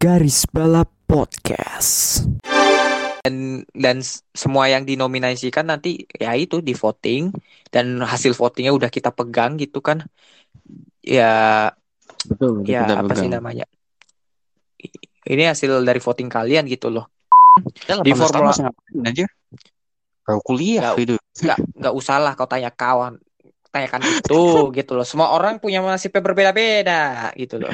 Garis Balap Podcast. dan dan semua yang dinominasikan nanti ya itu di voting dan hasil votingnya udah kita pegang gitu kan ya Betul, ya kita apa sih pegang. namanya I- ini hasil dari voting kalian gitu loh Di 18 tahun Formula- aja? Baru kuliah Nggak- itu. nggak nggak usah lah kau tanya kawan tanyakan itu gitu loh semua orang punya nasibnya berbeda-beda gitu loh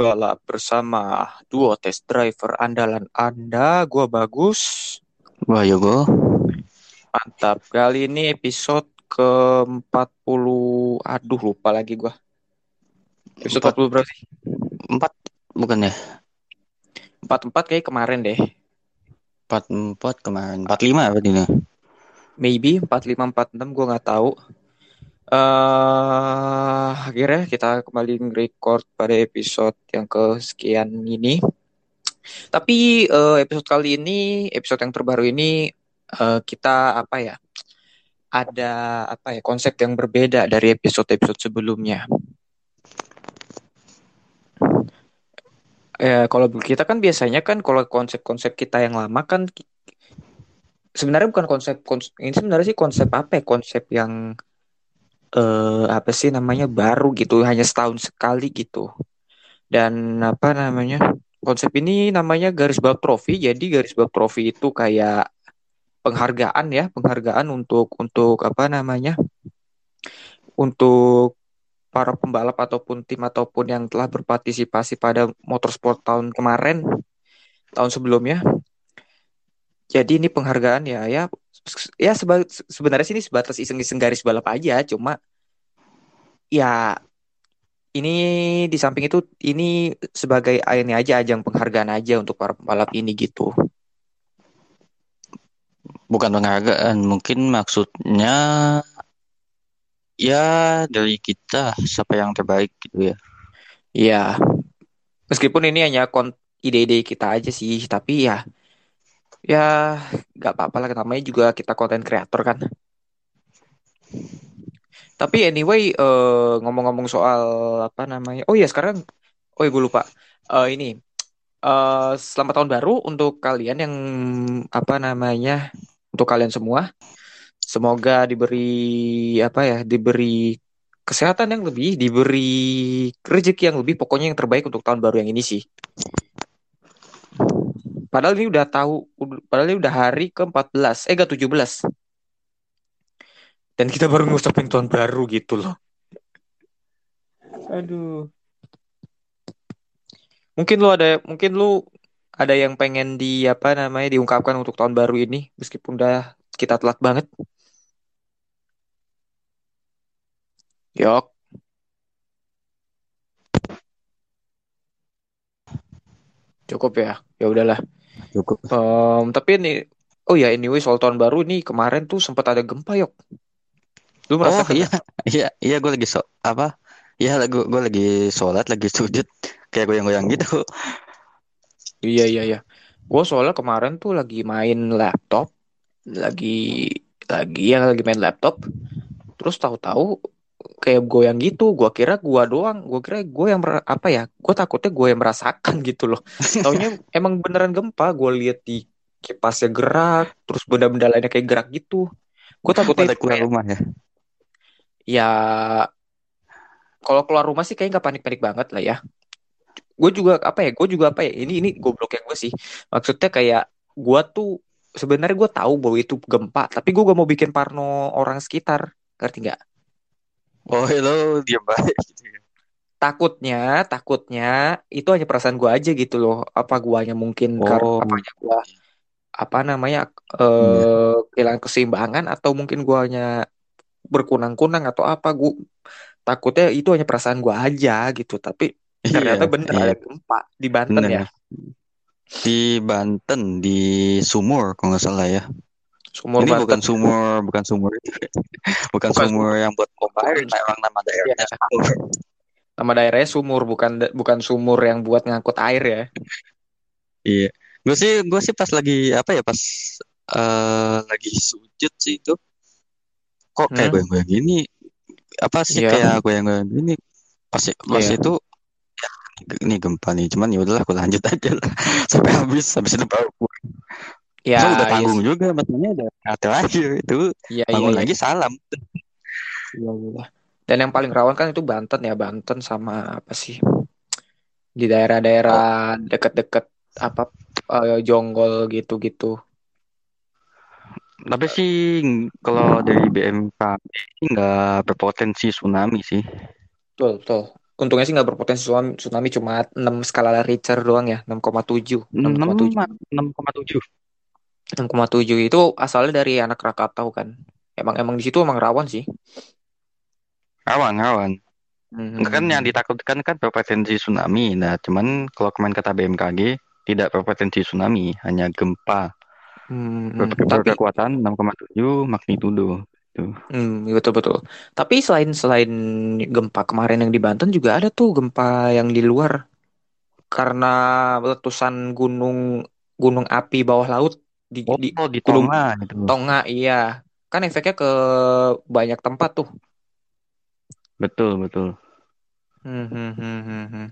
balap bersama duo test driver andalan Anda gua bagus Wah, Yogo. Mantap. Kali ini episode ke-40. Aduh, lupa lagi gua. Episode Empat. 40 berapa sih? Empat bukan ya? 44 kayak kemarin deh. Empat empat kemarin. Empat lima apa ini? Maybe 45 46 gua nggak tahu. Eh akhirnya kita kembali record pada episode yang kesekian ini. Tapi eh, episode kali ini, episode yang terbaru ini eh, kita apa ya? Ada apa ya? Konsep yang berbeda dari episode-episode sebelumnya. Ya, kalau kita kan biasanya kan kalau konsep-konsep kita yang lama kan sebenarnya bukan konsep, kons- ini sebenarnya sih konsep apa ya? Konsep yang eh apa sih namanya baru gitu, hanya setahun sekali gitu. Dan apa namanya? Konsep ini namanya garis balap trofi. Jadi garis balap trofi itu kayak penghargaan ya, penghargaan untuk untuk apa namanya? Untuk para pembalap ataupun tim ataupun yang telah berpartisipasi pada motorsport tahun kemarin, tahun sebelumnya. Jadi ini penghargaan ya ya ya seba- sebenarnya sih ini sebatas iseng-iseng garis balap aja, cuma ya ini di samping itu ini sebagai ini aja ajang penghargaan aja untuk para pembalap ini gitu. Bukan penghargaan, mungkin maksudnya ya dari kita siapa yang terbaik gitu ya. Iya. Meskipun ini hanya ide-ide kita aja sih, tapi ya ya nggak apa-apa lah namanya juga kita konten kreator kan. Tapi anyway eh, ngomong-ngomong soal apa namanya? Oh iya sekarang oh iya gue lupa. Eh, ini eh selamat tahun baru untuk kalian yang apa namanya? Untuk kalian semua. Semoga diberi apa ya? Diberi kesehatan yang lebih, diberi rezeki yang lebih, pokoknya yang terbaik untuk tahun baru yang ini sih. Padahal ini udah tahu, padahal ini udah hari ke-14, eh gak 17. Dan kita baru ngucapin tahun baru gitu loh. Aduh. Mungkin lu ada, mungkin lu ada yang pengen di apa namanya diungkapkan untuk tahun baru ini, meskipun udah kita telat banget. Yok. Cukup ya. Ya udahlah. Cukup. Em, tapi ini oh ya anyway soal tahun baru nih kemarin tuh sempat ada gempa yok. Lu Oh merasakan iya, nggak? iya, iya gue lagi so apa? Iya, gue gue lagi sholat, lagi sujud, kayak goyang-goyang gitu. Iya iya iya. Gue soalnya kemarin tuh lagi main laptop, lagi lagi ya lagi main laptop. Terus tahu-tahu kayak goyang gitu. Gua kira gua doang. Gua kira gue yang apa ya? Gue takutnya gue yang merasakan gitu loh. Taunya emang beneran gempa. Gue lihat di kipasnya gerak, terus benda-benda lainnya kayak gerak gitu. Gue takutnya Pada keluar kayak rumah ya. ya kalau keluar rumah sih kayak nggak panik-panik banget lah ya. Gue juga apa ya? Gue juga apa ya? Ini ini gobloknya gue sih. Maksudnya kayak gue tuh sebenarnya gue tahu bahwa itu gempa, tapi gue gak mau bikin parno orang sekitar. Ngerti nggak? Oh, lo diam baik gitu ya. Takutnya, takutnya itu hanya perasaan gue aja gitu loh. Apa guanya mungkin karena Oh, apanya gua apa namanya Iya. eh kehilangan keseimbangan atau mungkin gua hanya berkunang-kunang atau apa gua takutnya itu hanya perasaan gua aja gitu tapi ternyata Iya, bener iya, ada gempa di Banten ya bener. Di Banten, di Sumur kalau nggak salah ya. Sumur Ini bukan sumur, bukan sumur. Bukan Bukan sumur yang buat pompa air, memang nama daerahnya Iya. Sumur. nama daerahnya sumur bukan bukan sumur yang buat ngangkut air ya Iya. Gue sih, gue sih pas lagi apa ya, pas eh, lagi sujud sih itu, kok kayak Hmm. goyang-goyang gini. Apa sih Iya. kayak goyang-goyang gini? Pas pas Iya. itu, ya ini gempa nih. Cuman ya udahlah, gue lanjut aja lah sampai habis. Habis itu baru. Ya Soalnya udah iya tanggung juga, maksudnya udah terakhir itu iya iya bangun iya. lagi salam. Iya, iya. Dan yang paling rawan kan itu Banten ya, Banten sama apa sih? Di daerah-daerah deket-deket apa eh, Jonggol gitu-gitu. Tapi sih kalau dari BMKG nggak berpotensi tsunami sih. Betul, betul. Untungnya sih nggak berpotensi tsunami, tsunami cuma 6 skala Richter doang ya, 6,7. 6,7. 6,7. 6,7 itu asalnya dari anak Krakatau kan. Emang emang di situ emang rawan sih. Rawan, rawan. Hmm. Kan yang ditakutkan kan berpotensi tsunami. Nah, cuman kalau kemarin kata BMKG tidak berpotensi tsunami, hanya gempa Hmm, Ber- tapi berkekuatan 6,7 magnitudo. Tuh. Hmm, betul betul. Tapi selain selain gempa kemarin yang di Banten juga ada tuh gempa yang di luar karena letusan gunung gunung api bawah laut di, Oh, di di Tonga gitu. Tonga iya. Kan efeknya ke banyak tempat tuh. Betul, betul. Hmm, hmm, hmm, hmm, hmm.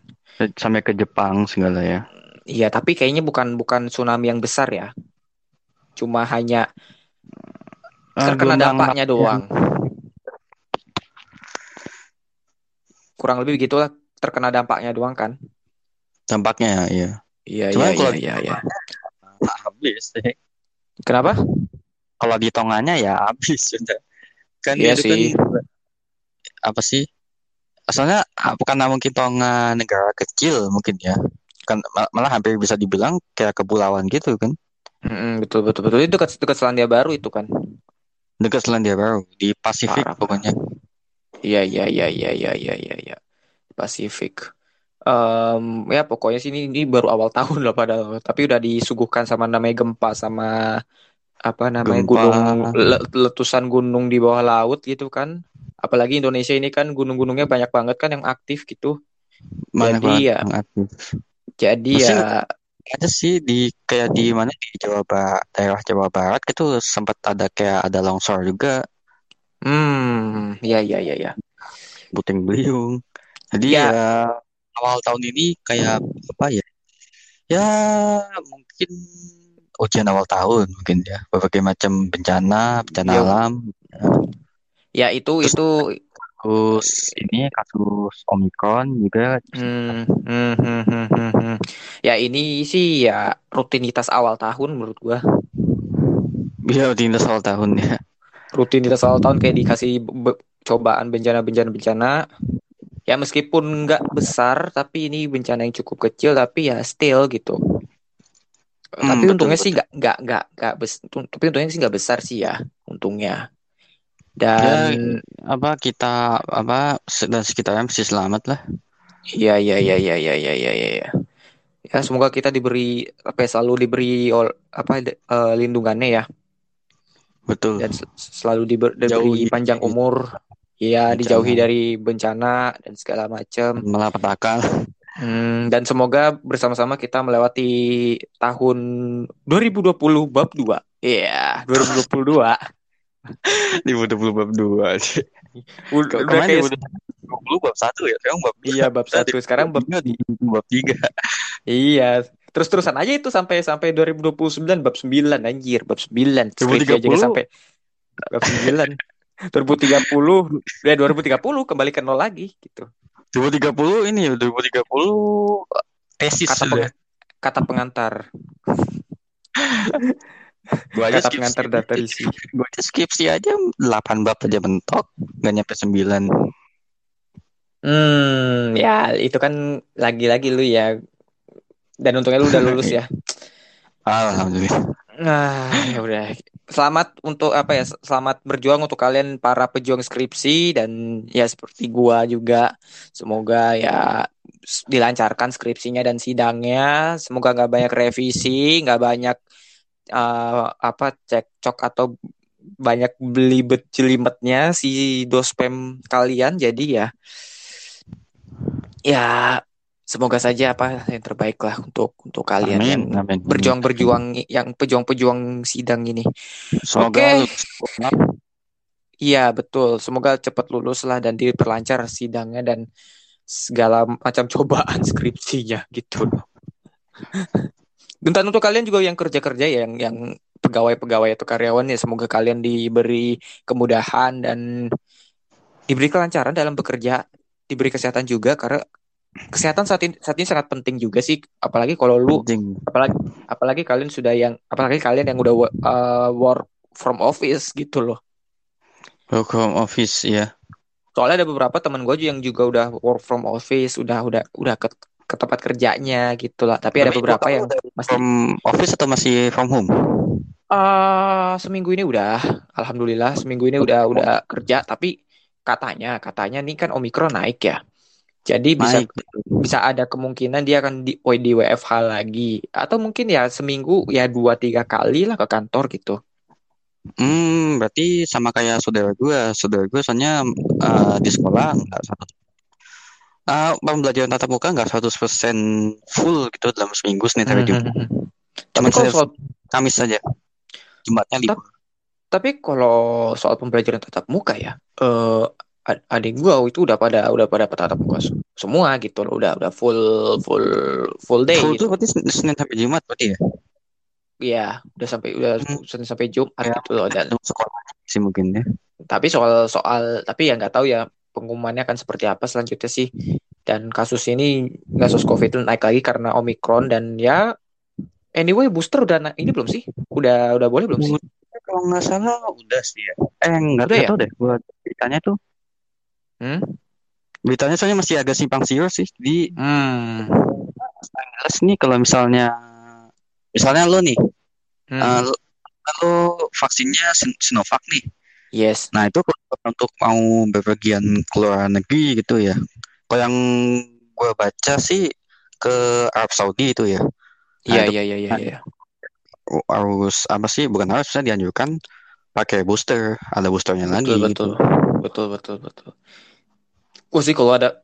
Sampai ke Jepang segala ya. Iya, tapi kayaknya bukan bukan tsunami yang besar ya. Cuma hanya Ah, terkena dampaknya doang. Kurang lebih begitulah terkena dampaknya doang kan. Dampaknya ya. Iya, Cuman iya, kalau iya, iya, iya. habis deh. Kenapa? Kalau di Tonganya ya habis sudah. Kan Iya itu sih. kan apa sih? Asalnya ah, bukan mungkin Tonga negara kecil mungkin ya. Kan mal- malah hampir bisa dibilang kayak kepulauan gitu kan. Mm-mm, betul betul betul itu dekat dekat Selandia Baru itu kan. Dekat Selandia Baru di Pasifik Parah, pokoknya. Iya iya iya iya iya iya iya. Pasifik. Em, ya pokoknya sih ini, ini baru awal tahun lah padahal tapi udah disuguhkan sama namanya gempa sama apa namanya Gempa. gunung le- letusan gunung di bawah laut gitu kan. Apalagi Indonesia ini kan gunung-gunungnya banyak banget kan yang aktif gitu. Mana Jadi ya yang aktif. jadi Mesin ya ada sih di kayak di mana di Jawa Barat, daerah Jawa Barat itu sempat ada kayak ada longsor juga, hmm ya ya ya ya. puting beliung. Jadi Ya. ya awal tahun ini kayak apa ya? Ya mungkin ujian awal tahun mungkin ya. Berbagai macam bencana, bencana Yo. alam. Ya itu Terus- itu Terus ini kasus Omikron juga Hmm, hmm, hmm, hmm, hmm, hmm. Ya ini sih ya rutinitas awal tahun menurut gua. ya rutinitas awal tahun ya. Rutinitas awal tahun kayak dikasih be- cobaan bencana-bencana bencana. Ya meskipun nggak besar tapi ini bencana yang cukup kecil tapi ya still gitu. Hmm, tapi untungnya betul. sih nggak nggak nggak nggak tapi untungnya sih nggak besar sih ya untungnya. Ya Dan apa kita apa dan sekitarnya masih selamat lah. Iya iya iya iya iya iya iya. Ya Ya, semoga kita diberi apa ya, selalu diberi ol- apa de- eh, lindungannya ya Betul. dan sel- selalu diber- diberi Jauhi panjang umur. Ya, bencana. dijauhi dari bencana dan segala macam. malapetaka. Hmm, dan semoga bersama-sama kita melewati tahun 2020 bab 2. Iya, 2022. di puluh bab dua sih. Udah, udah Kemarin kayak di puluh bab satu ya, sekarang bab iya bab Kita 1 di sekarang bab tiga, di bab tiga. Iya, terus-terusan aja itu sampai sampai 2029 bab 9 anjir, bab 9. Skripsi aja nggak 2030. sampai bab 9. 2030 ya 2030 kembali ke nol lagi gitu. 2030 ini ya 2030 tesis Kata peng- kata pengantar, Gua aja kata skripsi. pengantar data isi. Gua aja skripsi aja 8 bab aja mentok, nggak nyampe 9. Hmm, ya itu kan lagi-lagi lu ya. Dan untungnya lu udah lulus ya. Alhamdulillah. Nah, ya udah. Selamat untuk apa ya? Selamat berjuang untuk kalian para pejuang skripsi dan ya seperti gua juga. Semoga ya dilancarkan skripsinya dan sidangnya. Semoga nggak banyak revisi, nggak banyak eh, apa cekcok atau banyak belibet jelimetnya si dospem kalian. Jadi ya, ya semoga saja apa yang terbaik lah untuk untuk kalian yang Amin, amin. berjuang-berjuang yang pejuang-pejuang sidang ini. Semoga Oke. lulus. Iya, betul. Semoga cepat lulus lah dan diperlancar sidangnya dan segala macam cobaan skripsinya gitu. Dan untuk kalian juga yang kerja-kerja ya, yang yang pegawai-pegawai atau karyawan ya semoga kalian diberi kemudahan dan diberi kelancaran dalam bekerja, diberi kesehatan juga karena kesehatan saat ini saat ini sangat penting juga sih apalagi kalau lu Anjing. apalagi apalagi kalian sudah yang apalagi kalian yang udah uh, work from office gitu loh. Work from office ya. Soalnya ada beberapa teman gue yang juga udah work from office, udah udah udah ke, ke tempat kerjanya gitu lah. Tapi ada Tapi beberapa kamu yang masih From office atau masih from home? ah seminggu ini udah, alhamdulillah seminggu ini udah udah kerja. Tapi katanya katanya nih kan omikron naik ya. Jadi bisa Naik. bisa ada kemungkinan dia akan di di WFH lagi atau mungkin ya seminggu ya dua tiga kali lah ke kantor gitu. Hmm, berarti sama kayak saudara gue. Saudara gue soalnya eh, di sekolah nggak satu Ah, pembelajaran tatap muka nggak 100% full gitu dalam seminggu Senin sampai Jumat. Cuma kalau Senin- soal Kamis saja. Jumatnya libur. Tapi kalau soal pembelajaran tatap muka ya, eh ad- adik gua itu udah pada udah pada tatap muka se- semua gitu loh, udah udah full full full day Full gitu. tuh berarti Sen- Senin sampai Jumat berarti ya? Iya, udah sampai udah Hmm. Senin sampai Jumat Ya, gitu loh dan sekolah sih mungkin ya. tapi soal soal tapi ya nggak tahu ya pengumumannya akan seperti apa selanjutnya sih. Dan kasus ini kasus COVID naik lagi karena Omikron dan ya anyway booster udah ini belum sih? Udah udah boleh belum sih? Kalau nggak salah udah sih ya. Eh nggak ya? tahu deh. Buat beritanya tuh Hmm? beritanya soalnya masih agak simpang siur sih. Jadi Hmm. jelas nih kalau misalnya misalnya lo nih, Hmm. eh, lo, lo vaksinnya Sin- Sinovac nih. Yes. Nah itu untuk mau bepergian ke luar negeri gitu ya. Kalau yang gue baca sih ke Arab Saudi itu ya. Iya itu- iya iya iya iya. Harus apa sih? Bukan harus, dianjurkan pakai booster. Ada boosternya lagi betul gitu. betul betul betul gue sih kalau ada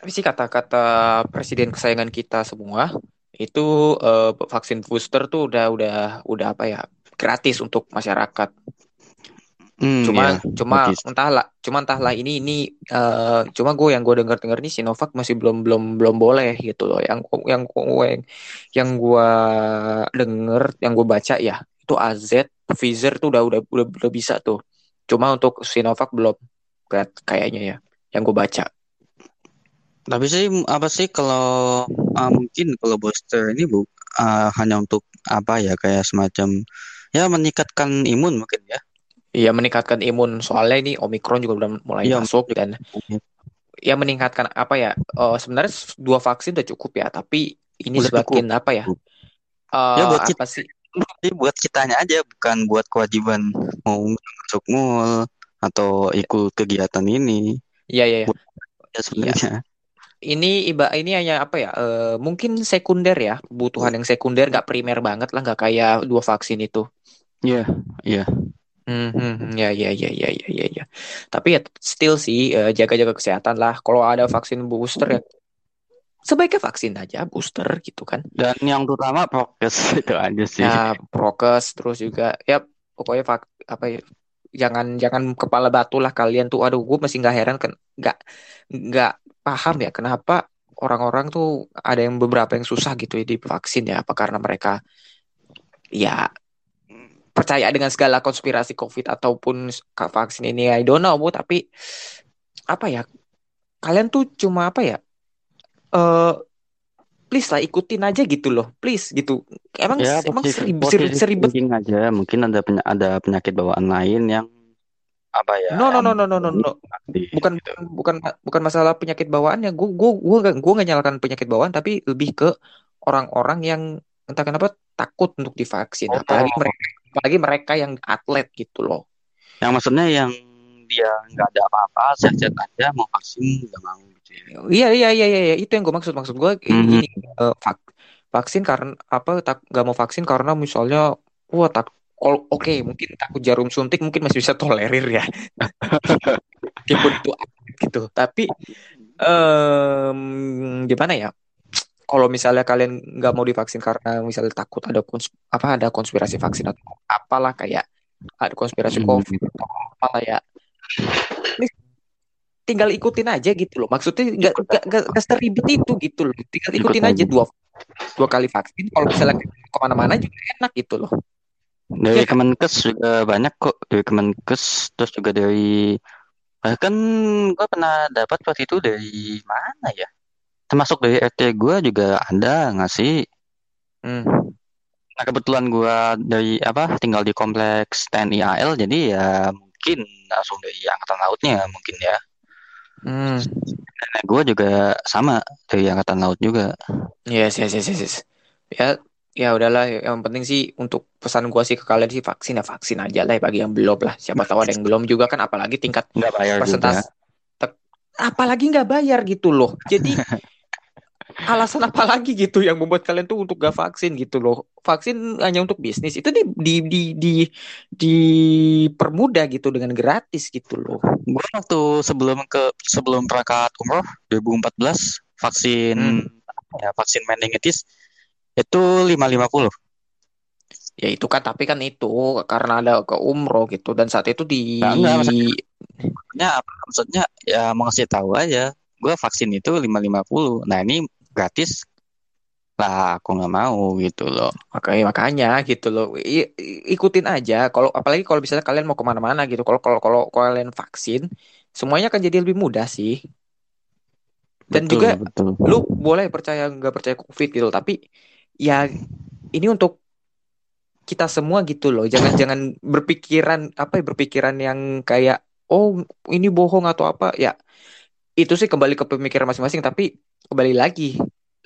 tapi sih kata-kata presiden kesayangan kita semua itu eh, vaksin booster tuh udah udah udah apa ya gratis untuk masyarakat. Hmm, cuma iya, cuma gratis. entahlah cuma entahlah ini ini eh, cuma gue yang gue dengar dengar nih Sinovac masih belum belum belum boleh gitu loh. Yang yang yang yang gue denger yang gue baca ya itu AZ Pfizer tuh udah udah udah, udah bisa tuh. Cuma untuk Sinovac belum Kayak- kayaknya ya yang gue baca. Tapi sih apa sih kalau ah, mungkin kalau booster ini bu ah, hanya untuk apa ya kayak semacam ya meningkatkan imun mungkin ya. Iya meningkatkan imun. Soalnya ini Omikron juga udah mulai Iya, masuk dan ya meningkatkan apa ya eh, sebenarnya dua vaksin udah cukup ya tapi ini Udah semakin apa ya eh, Ya, buat apa sih? Jadi buat kitanya aja bukan buat kewajiban mau masuk mall atau ikut kegiatan ini Iya iya iya. ya sebenarnya. Ini iba ini hanya apa ya? eh, mungkin sekunder ya, kebutuhan yang sekunder nggak primer banget lah, nggak kayak dua vaksin itu. Iya, iya. Hmm, hmm, hmm, ya ya ya ya ya ya ya. Tapi ya still sih eh, jaga-jaga kesehatan lah. Kalau ada vaksin booster ya sebaiknya vaksin aja booster gitu kan. Dan yang terutama prokes itu aja sih. Ya prokes terus juga ya pokoknya vak, apa ya jangan jangan kepala batu lah kalian tuh. Aduh, gue masih nggak heran kan nggak nggak paham ya kenapa orang-orang tuh ada yang beberapa yang susah gitu ya divaksin ya. Apa karena mereka ya percaya dengan segala konspirasi COVID ataupun vaksin ini. I don't know Bu, tapi apa ya? Kalian tuh cuma apa ya? Eh please lah ikutin aja gitu loh please gitu emang Ya, emang positif, seribet, thinking aja. Mungkin ada penya- ada penyakit bawaan lain yang apa ya? no no no no no no no bukan gitu. bukan bukan masalah penyakit bawaannya gue gue gue gak gue gak nyalakan penyakit bawaan tapi lebih ke orang-orang yang entah kenapa takut untuk divaksin. Oh. Apalagi mereka, apalagi mereka yang atlet gitu loh. Yang maksudnya yang dia nggak ada apa-apa, sehat-sehat aja, mau vaksin nggak mau gitu ya. Iya iya iya iya iya. itu yang gue maksud maksud gue Mhm. ini vak- vaksin karena apa tak nggak mau vaksin karena misalnya wah tak oke mungkin takut jarum suntik mungkin masih bisa tolerir ya meskipun itu gitu tapi em, gimana ya kalau misalnya kalian nggak mau divaksin karena misalnya takut ada kons apa ada konspirasi vaksin atau apalah kayak ada konspirasi Mhm. covid atau apalah ya tinggal ikutin aja gitu loh maksudnya nggak nggak seribet itu gitu loh tinggal ikutin Ikut aja dua dua kali vaksin kalau misalnya ke mana-mana juga enak gitu loh Dari kan? Kemenkes juga banyak kok, dari Kemenkes, terus juga dari bahkan gue pernah dapat waktu itu dari mana ya? Termasuk dari RT gue juga ada nggak sih? Hmm. Nah kebetulan gue dari apa tinggal di kompleks TNI AL, jadi ya mungkin langsung dari angkatan lautnya mungkin ya. Hmm. Nenek gue juga sama dari angkatan laut juga. Yes, yes, yes, yes, yes. Ya, ya udahlah. Yang penting sih untuk pesan gua sih ke kalian sih vaksin ya vaksin aja lah ya bagi yang belum lah. Siapa tahu ada yang belum juga kan, apalagi tingkat Nggak bayar juga. persentase, apalagi nggak bayar gitu loh. Jadi alasan apa lagi gitu yang membuat kalian tuh untuk gak vaksin gitu loh. Vaksin hanya untuk bisnis itu di di di di dipermudah gitu dengan gratis gitu loh. Gue waktu sebelum ke sebelum berangkat umroh 2014 vaksin Hmm. ya vaksin meningitis itu 550. Ya itu kan tapi kan itu karena ada ke umroh gitu dan saat itu di Enggak, enggak, maksudnya-? Maksudnya ya mau ngasih tahu aja. Gue vaksin itu 550. Nah ini gratis lah aku nggak mau gitu loh. Makanya makanya gitu loh. I- ikutin aja. Kalau apalagi kalau misalnya kalian mau ke mana-mana gitu. Kalau kalau kalau kalian vaksin, semuanya akan jadi lebih mudah sih. Dan Betul, juga betul. lu boleh percaya nggak percaya COVID gitu. Tapi ya ini untuk kita semua gitu loh. Jangan jangan berpikiran apa ya berpikiran yang kayak oh ini bohong atau apa ya. Itu sih kembali ke pemikiran masing-masing. Tapi kembali lagi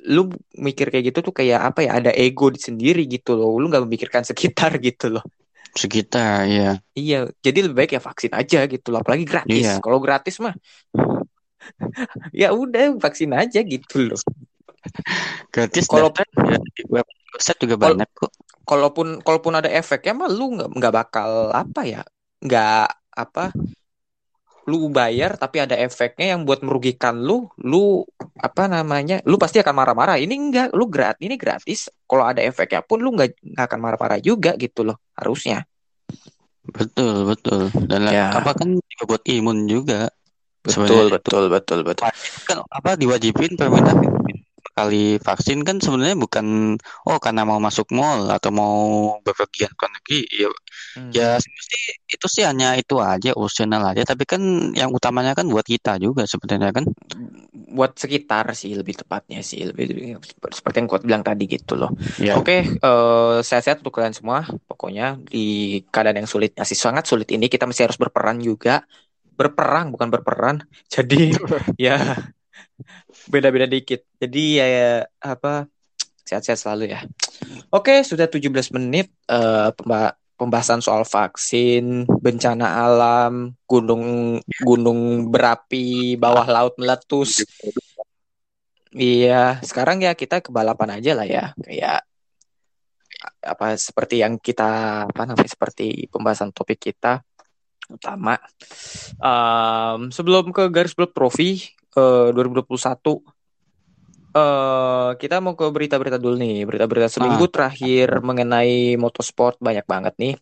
lu mikir kayak gitu tuh kayak apa ya ada ego di sendiri gitu loh lu nggak memikirkan sekitar gitu loh Sekitar ya. iya jadi lebih baik ya vaksin aja gitu loh apalagi gratis Iya. kalau gratis mah ya udah vaksin aja gitu loh Gratis Kalau- ya, di web website juga Kalau- banyak kok. kalaupun kalaupun ada efeknya mah lu nggak nggak bakal apa ya nggak apa lu bayar tapi ada efeknya yang buat merugikan lu lu apa namanya lu pasti akan marah-marah ini enggak lu gratis ini gratis kalau ada efeknya pun lu nggak nggak akan marah-marah juga gitu loh harusnya Betul, betul. Dan Ya. apa kan juga buat imun juga. betul Sebenarnya betul betul betul kan apa diwajibin pemerintah kali vaksin kan sebenarnya bukan oh karena mau masuk mall atau mau bepergian ke negeri ya, Hmm. ya mesti itu sih hanya itu aja opsional aja tapi kan yang utamanya kan buat kita juga sebenarnya kan buat sekitar sih lebih tepatnya sih lebih, lebih- seperti yang kuat bilang tadi gitu loh ya Oke, eh, sehat-sehat untuk kalian semua. Pokoknya di keadaan yang sulit, masih sangat sulit ini kita masih harus berperan juga. Berperang bukan berperan. Jadi ya beda-beda dikit. Jadi ya, ya, apa sehat-sehat selalu ya. Oke, sudah 17 menit pemba- pembahasan soal vaksin, bencana alam, gunung gunung berapi, bawah laut meletus. Iya, sekarang ya kita ke balapan aja lah ya. Kayak apa seperti yang kita apa namanya seperti pembahasan topik kita utama. Em, sebelum ke garis belum trofi eh, 2021 eh kita mau ke berita-berita dulu nih. Berita-berita seminggu terakhir mengenai motorsport banyak banget nih.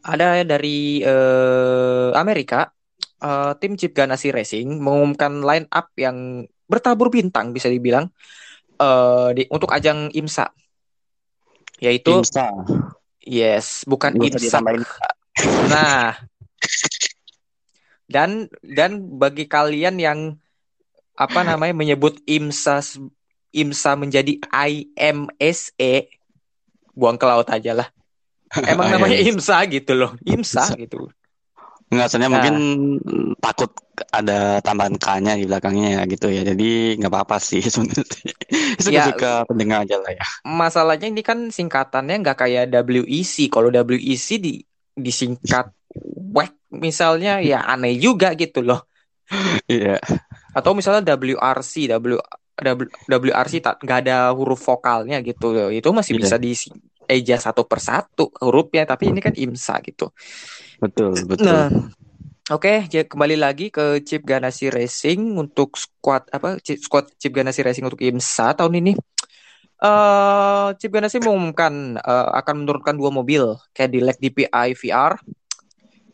Ada dari eh, Amerika. Eh, tim Chip Ganassi Racing mengumumkan line up yang bertabur bintang bisa dibilang eh di, untuk ajang IMSA. Yaitu Imsa. Yes bukan IMSA. nah dan dan bagi kalian yang apa namanya menyebut IMSA IMSA menjadi IMSE buang ke laut aja lah emang namanya IMSA gitu loh IMSA gitu Nggak, soalnya Nah. mungkin takut ada tambahan K-nya di belakangnya ya gitu ya. Jadi nggak apa-apa sih sebenarnya. Ya. Suka-suka pendengar aja lah ya. Masalahnya ini kan singkatannya nggak kayak WEC. Kalau WEC di disingkat WEC misalnya ya aneh juga gitu loh. Iya. Atau misalnya WRC, W, W- WRC tak nggak ada huruf vokalnya gitu loh. Itu masih Iya. bisa di eja satu persatu hurufnya, tapi ini kan IMSA gitu. Betul, betul. Nah, oke, jadi kembali lagi ke Chip Ganassi Racing untuk squad apa Chip, squad Chip Ganassi Racing untuk IMSA tahun ini. eh Chip Ganassi mengumumkan eh, akan menurunkan dua mobil Cadillac DPI VR,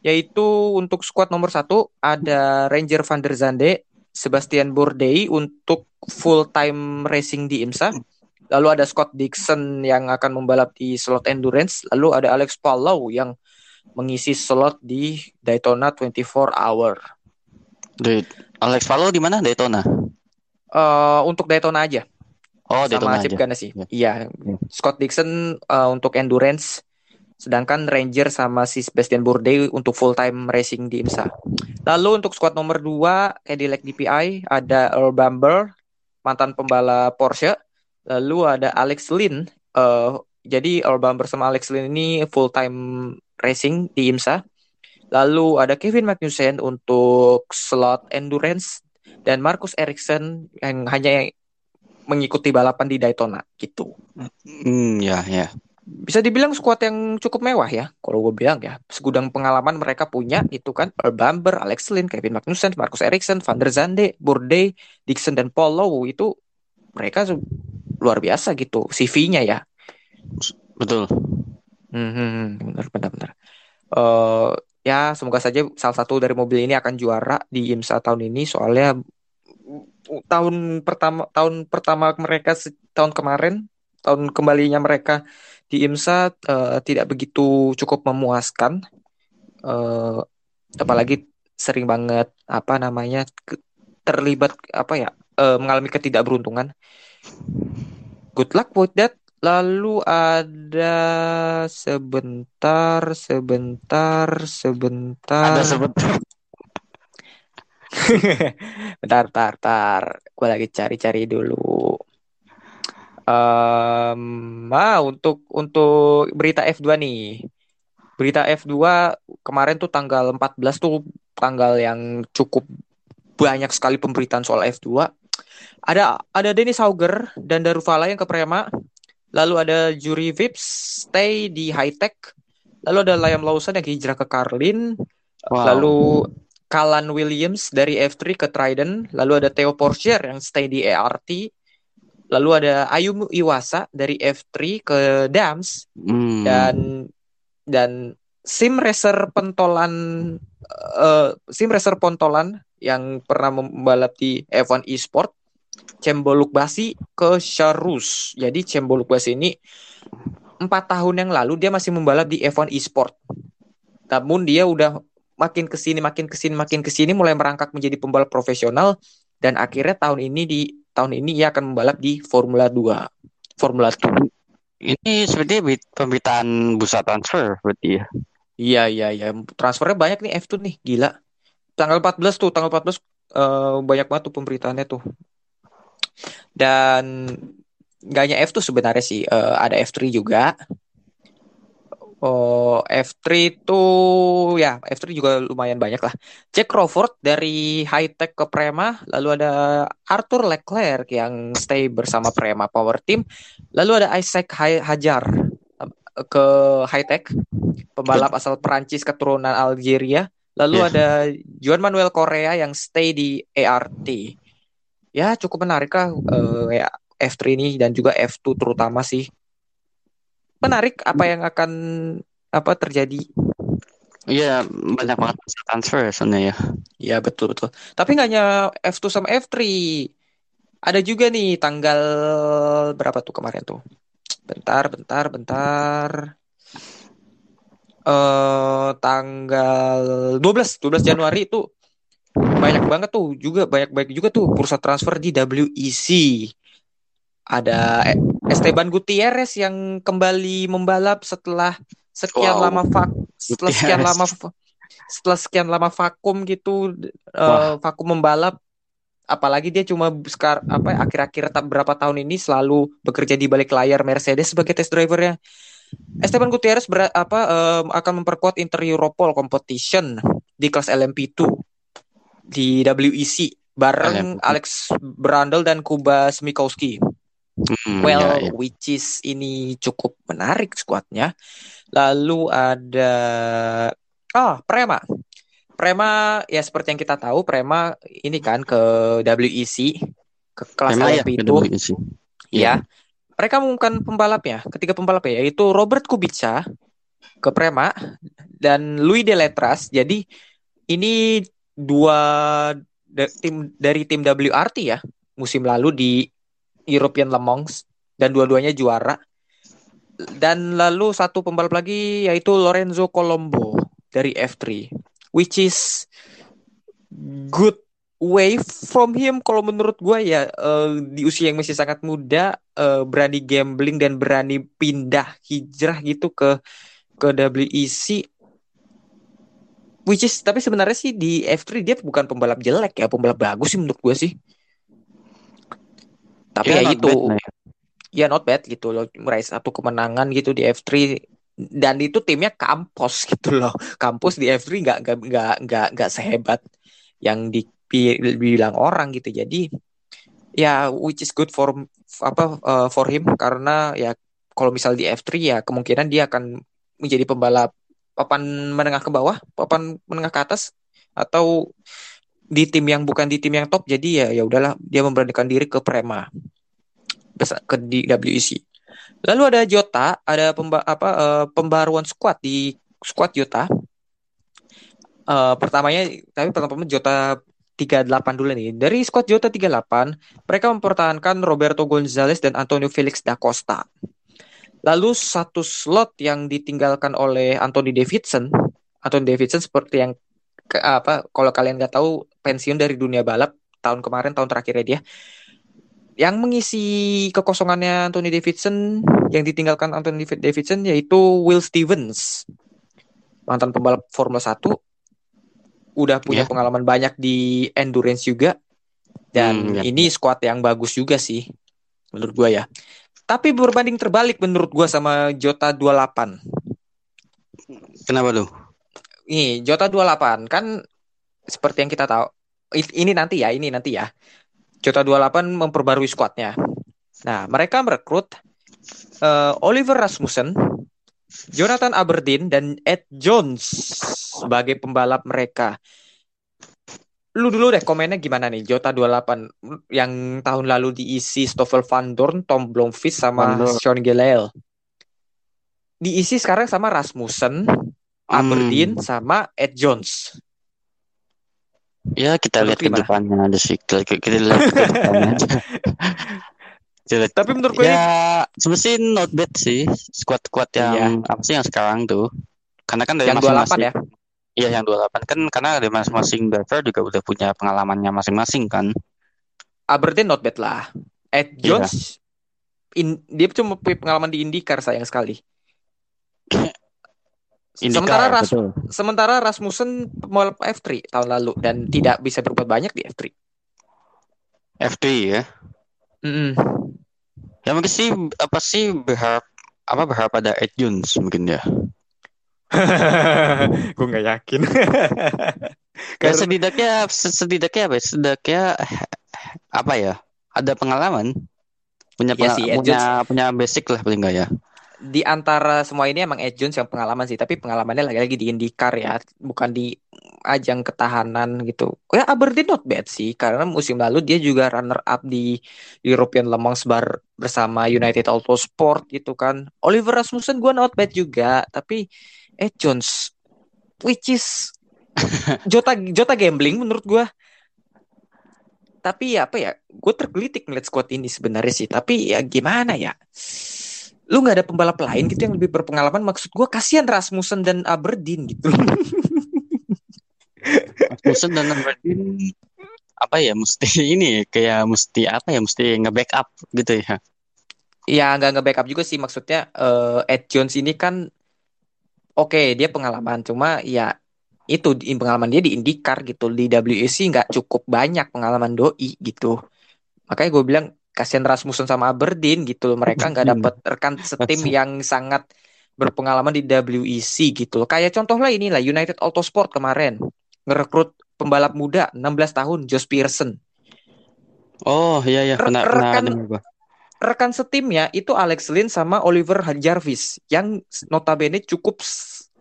yaitu untuk squad nomor satu ada Ranger Van der Zande, Sebastian Bourdais untuk full time racing di IMSA. Lalu ada Scott Dixon yang akan membalap di slot endurance. Lalu ada Alex Palou yang mengisi slot di Daytona 24 Hour. Di Alex Palou di mana? Daytona. Eh untuk Daytona aja Oh, sama Daytona Chip aja. Ganassi. Ya. Iya, Ya. Scott Dixon eh, untuk endurance, sedangkan Ranger sama si Sebastian Bourdais untuk full time racing di IMSA. Lalu untuk squad nomor 2 Cadillac DPI ada Earl Bamber, mantan pembalap Porsche. Lalu ada Alex Lynn. eh, jadi Earl Bamber sama Alex Lynn ini full time racing di IMSA. Lalu ada Kevin Magnussen untuk slot endurance dan Marcus Ericsson yang hanya mengikuti balapan di Daytona gitu. Hmm, ya, ya. Bisa dibilang skuad yang cukup mewah ya. Kalau gue bilang ya, segudang pengalaman mereka punya itu kan Earl Bamber, Alex Lynn, Kevin Magnussen, Marcus Ericsson, Van der Zande, Bourdais, Dixon dan Paul Lowe itu mereka luar biasa gitu CV-nya ya. Betul. Hmm, benar benar benar. Eh, ya semoga saja salah satu dari mobil ini akan juara di IMSA tahun ini soalnya uh, tahun pertama tahun pertama mereka tahun kemarin tahun kembalinya mereka di IMSA eh, tidak begitu cukup memuaskan. Eh, apalagi sering banget apa namanya terlibat apa ya eh, mengalami ketidakberuntungan. Good luck with that. Lalu ada sebentar sebentar sebentar. Ada sebut bentar bentar bentar. Gue lagi cari-cari dulu Em, ah untuk untuk berita F2 nih. Berita F2 kemarin tuh tanggal 14 tuh tanggal yang cukup banyak sekali pemberitaan soal F2 ada ada Dennis Hauger dan Darufala yang ke Prema. Lalu ada Juri Vips stay di High Tech lalu ada Liam Lawson yang hijrah ke Carlin Wow. lalu Kalan Williams dari F3 ke Trident. Lalu ada Theo Porcher yang stay di ART lalu ada Ayumu Iwasa dari F3 ke Dams Hmm. dan dan sim racer pentolan eh, sim racer pontolan yang pernah membalap di F1 Esport Cemboluk Basi ke Charus. Jadi Cemboluk Basi ini empat tahun yang lalu dia masih membalap di F1 Esport. Namun dia udah makin ke sini, makin ke sini, makin ke sini mulai merangkak menjadi pembalap profesional dan akhirnya tahun ini di tahun ini ia akan membalap di Formula 2. Formula 2. Ini sepertinya bit- pemberitaan bursa transfer berarti ya. Iya iya iya transfernya banyak nih F2 nih gila. Tanggal 14 tuh tanggal 14 eh, banyak banget tuh pemberitaannya tuh. Dan nggak hanya F2 sebenarnya sih eh, ada F3 juga. Oh F3 tuh ya F3 juga lumayan banyak lah. Jack Crawford dari High Tech ke Prema, lalu ada Arthur Leclerc yang stay bersama Prema Power Team, lalu ada Isaac Hajar eh, ke High Tech pembalap asal Perancis keturunan Algeria. Lalu Ya. ada Juan Manuel Korea yang stay di ART. Ya cukup menarik lah eh, ya, F3 ini dan juga F2 terutama sih. Menarik apa yang akan apa terjadi. Iya, banyak banget transfer ya sebenarnya ya. Ya betul betul. Tapi nggak hanya F2 sama F3. Ada juga nih tanggal berapa tuh kemarin tuh? Bentar, bentar, bentar. Eh tanggal 12, 12 Januari itu banyak banget tuh juga banyak banyak juga tuh bursa transfer di WEC. Ada E- Esteban Gutierrez yang kembali membalap setelah sekian Wow. lama vak setelah sekian lama setelah sekian lama vakum gitu eh, Wah. vakum membalap apalagi dia cuma sekar apa ya, akhir-akhir tak berapa tahun ini selalu bekerja di balik layar Mercedes sebagai test drivernya Esteban Gutierrez ber- apa em, akan memperkuat Inter Europol Competition di kelas LMP2 di WEC bareng LMP2. Alex Brandel dan Kuba Smikowski. Hmm, Well, ya, ya. which is ini cukup menarik skuadnya. Lalu ada ah Prema. Prema ya seperti yang kita tahu Prema ini kan ke WEC ke kelas Memang ya, LMP2 beda sih. ya. Mereka mengumumkan pembalapnya, ketiga pembalapnya yaitu Robert Kubica ke Prema dan Louis Deletras. Jadi ini dua da- tim dari tim WRT ya musim lalu di European Le Mans dan dua-duanya juara. Dan lalu satu pembalap lagi yaitu Lorenzo Colombo dari F3 which is good way from him kalau menurut gue ya eh, di usia yang masih sangat muda eh, berani gambling dan berani pindah hijrah gitu ke ke WEC which is tapi sebenarnya sih di F3 dia bukan pembalap jelek ya pembalap bagus sih menurut gue sih tapi ya, not itu. bad, nah. ya. Not bad gitu loh. Meraih satu kemenangan gitu di F3 dan itu timnya kampus gitu loh. Kampus di F3 nggak nggak nggak nggak nggak sehebat yang dibilang orang gitu. Jadi ya which is good for apa uh, for him. Karena ya kalau misal di F3 ya kemungkinan dia akan menjadi pembalap papan menengah ke bawah papan menengah ke atas atau di tim yang bukan di tim yang top jadi ya ya udahlah dia memberanikan diri ke Prema ke di WEC lalu ada Jota ada pemba apa eh, pembaruan squad di squad Jota. Eh, pertamanya tapi pertama Jota 38 dulu nih. Dari squad Jota 38 mereka mempertahankan Roberto Gonzalez dan Antonio Felix da Costa. Lalu satu slot yang ditinggalkan oleh Anthony Davidson. Anthony Davidson seperti yang ke- apa kalau kalian nggak tahu pensiun dari dunia balap tahun kemarin tahun terakhirnya dia. Yang mengisi kekosongannya Anthony Davidson yang ditinggalkan Anthony Davidson yaitu Will Stevens. Mantan pembalap Formula 1 udah punya Ya. pengalaman banyak di endurance juga. Dan Hmm, ya. ini squad yang bagus juga sih menurut gua ya. Tapi berbanding terbalik menurut gua sama Jota 28 Kenapa tuh? Nih, Jota 28 kan seperti yang kita tahu. Ini nanti ya, ini nanti ya. Jota 28 memperbarui skuadnya. Nah, mereka merekrut eh, Oliver Rasmussen, Jonathan Aberdeen dan Ed Jones sebagai pembalap mereka. Lu dulu deh komennya gimana nih Jota 28 yang tahun lalu diisi Stoffel Van Dorn, Tom Blomqvist sama Van Dorn. Sean Gelael. Diisi sekarang sama Rasmussen, Aberdeen Hmm. sama Ed Jones. Ya kita Menurut lihat ke depannya aja sih. Kita, kita lihat ke depannya. Tapi menurut gue Ya sebenarnya not bad sih squad-squad yang apa sih yang sekarang tuh. Karena kan dari yang 28 masing-masing ya. Iya yang 28 kan karena dari masing-masing driver juga udah punya pengalamannya masing-masing kan. Aberdeen not bad lah. Ed Iya. Jones in, dia cuma punya pengalaman di IndyCar sayang sekali. IndyCar, sementara Ras, betul. sementara Rasmussen pembalap F3 tahun lalu dan tidak bisa berbuat banyak di F3. F3 ya. Mm-mm. Ya mungkin sih apa sih berharap apa berharap ada Ed Jones mungkin ya. gue nggak yakin. Ya Karena- setidaknya setidaknya apa ya? Setidaknya apa ya? Ada pengalaman. Punya Iya pengal- sih, punya punya basic lah paling enggak ya. Di antara semua ini emang Ed Jones yang pengalaman sih, tapi pengalamannya lagi-lagi di IndyCar ya, bukan di ajang ketahanan gitu. Ya Aberdeen not bad sih, karena musim lalu dia juga runner up di European Le Mans bar bersama United Autosport gitu kan. Oliver Rasmussen gua not bad juga, tapi Ed Jones which is Jota Jota gambling menurut gua. Tapi ya apa ya, gue tergelitik ngeliat squad ini sebenarnya sih. Tapi ya gimana ya? Lu nggak ada pembalap lain gitu yang lebih berpengalaman. Maksud gue kasihan Rasmussen dan Aberdeen gitu. Rasmussen dan Aberdeen apa ya mesti ini kayak mesti apa ya mesti nge-backup gitu ya. ya nggak nge-backup juga sih maksudnya. eh, Ed Jones ini kan oke dia pengalaman, cuma ya itu pengalaman dia di IndyCar gitu di WEC nggak cukup banyak pengalaman doi gitu makanya gue bilang kasihan Rasmussen sama Aberdeen gitu loh. Mereka nggak Hmm. dapat rekan setim yang sangat berpengalaman di WEC gitu loh. Kayak contoh lah inilah United Autosport kemarin ngerekrut pembalap muda 16 tahun Josh Pearson. Oh iya iya. Pernah Rekan- rekan setimnya itu Alex Lynn sama Oliver Jarvis yang notabene cukup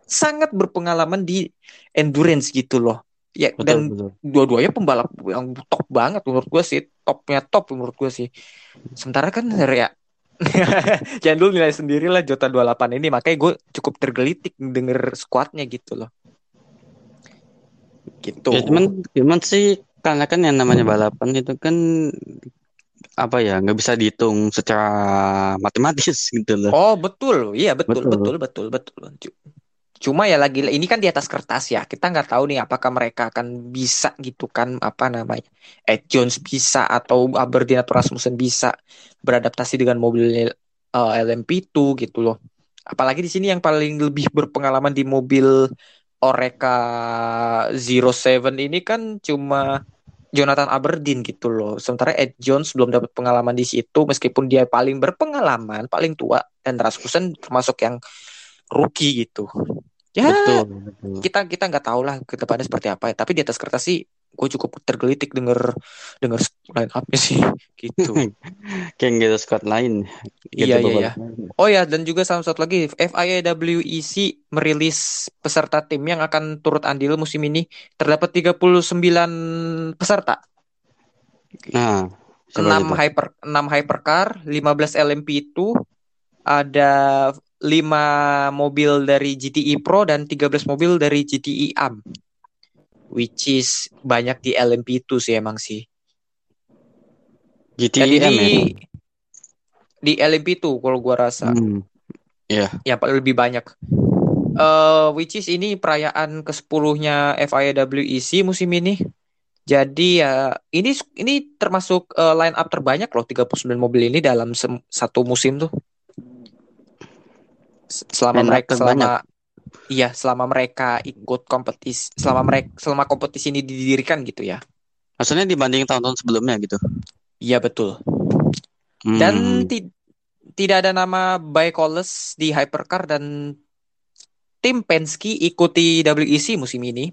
sangat berpengalaman di endurance gitu loh. Ya Betul dan betul. dua-duanya pembalap yang top banget menurut gue sih, topnya top menurut gue sih. Sementara kan ya jangan dulu nilai sendiri lah Jota 28 ini makanya gue cukup tergelitik denger squadnya gitu loh. Gitu. Ya cuman cuman sih karena kan yang namanya balapan itu kan apa ya nggak bisa dihitung secara matematis gitu loh. Oh betul, iya betul, Betul. betul, betul, betul. Cu- Cuma ya lagi ini kan di atas kertas ya. Kita nggak tahu nih apakah mereka akan bisa gitu kan apa namanya. Ed Jones bisa atau Aberdeen atau Rasmussen bisa beradaptasi dengan mobil eh, LMP2 gitu loh. Apalagi di sini yang paling lebih berpengalaman di mobil Oreca 07 ini kan cuma Jonathan Aberdeen gitu loh. Sementara Ed Jones belum dapat pengalaman di situ meskipun dia paling berpengalaman, paling tua dan Rasmussen termasuk yang rookie gitu. Ya, Betul, betul. kita kita nggak tahu lah ke depannya seperti apa ya. Tapi di atas kertas sih gue cukup tergelitik denger denger line up-nya sih gitu. Kayak gitu squad lain. Gitu Iya, iya, iya. Oh ya, dan juga sama satu lagi, FIA WEC merilis peserta tim yang akan turut andil musim ini. Terdapat 39 peserta. Nah, 6 coba itu. hyper 6 hypercar, 15 LMP2, ada 5 mobil dari GTE Pro dan 13 mobil dari GTE AM. Which is banyak di LMP2 sih emang sih. Dan GTM ya. ini di LMP2 kalau gua rasa. Hmm. Ya paling lebih banyak. Eh which is ini perayaan ke-10-nya FIA WEC musim ini. Jadi ya ini ini termasuk eh, line up terbanyak loh 39 mobil ini dalam satu musim tuh. Selama mereka selama iya selama mereka ikut kompetisi selama mereka selama kompetisi ini didirikan gitu ya. Maksudnya dibanding tahun-tahun sebelumnya gitu. Iya betul. Hmm. Dan ti- tidak ada nama Baikoles di Hypercar dan tim Penske ikuti WEC musim ini.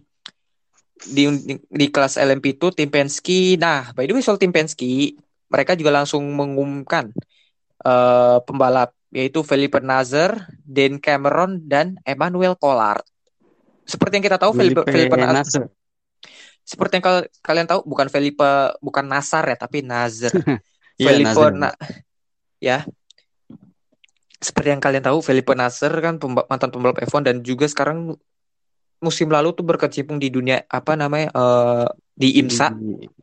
Di, di, di kelas LMP2 tim Penske. Nah, by the way soal tim Penske, mereka juga langsung mengumumkan eh, pembalap yaitu Felipe Nasr, Dan Cameron dan Emmanuel Collard. Seperti yang kita tahu Felipe, Felipe Felipe Nasr. seperti yang kal- kalian tahu bukan Felipe bukan Nasar ya tapi. Iya, Felipe Nasr. Na- ya seperti yang kalian tahu Felipe Nasr kan pemba- mantan pembalap F1 dan juga sekarang musim lalu tuh berkecimpung di dunia apa namanya eh, di IMSA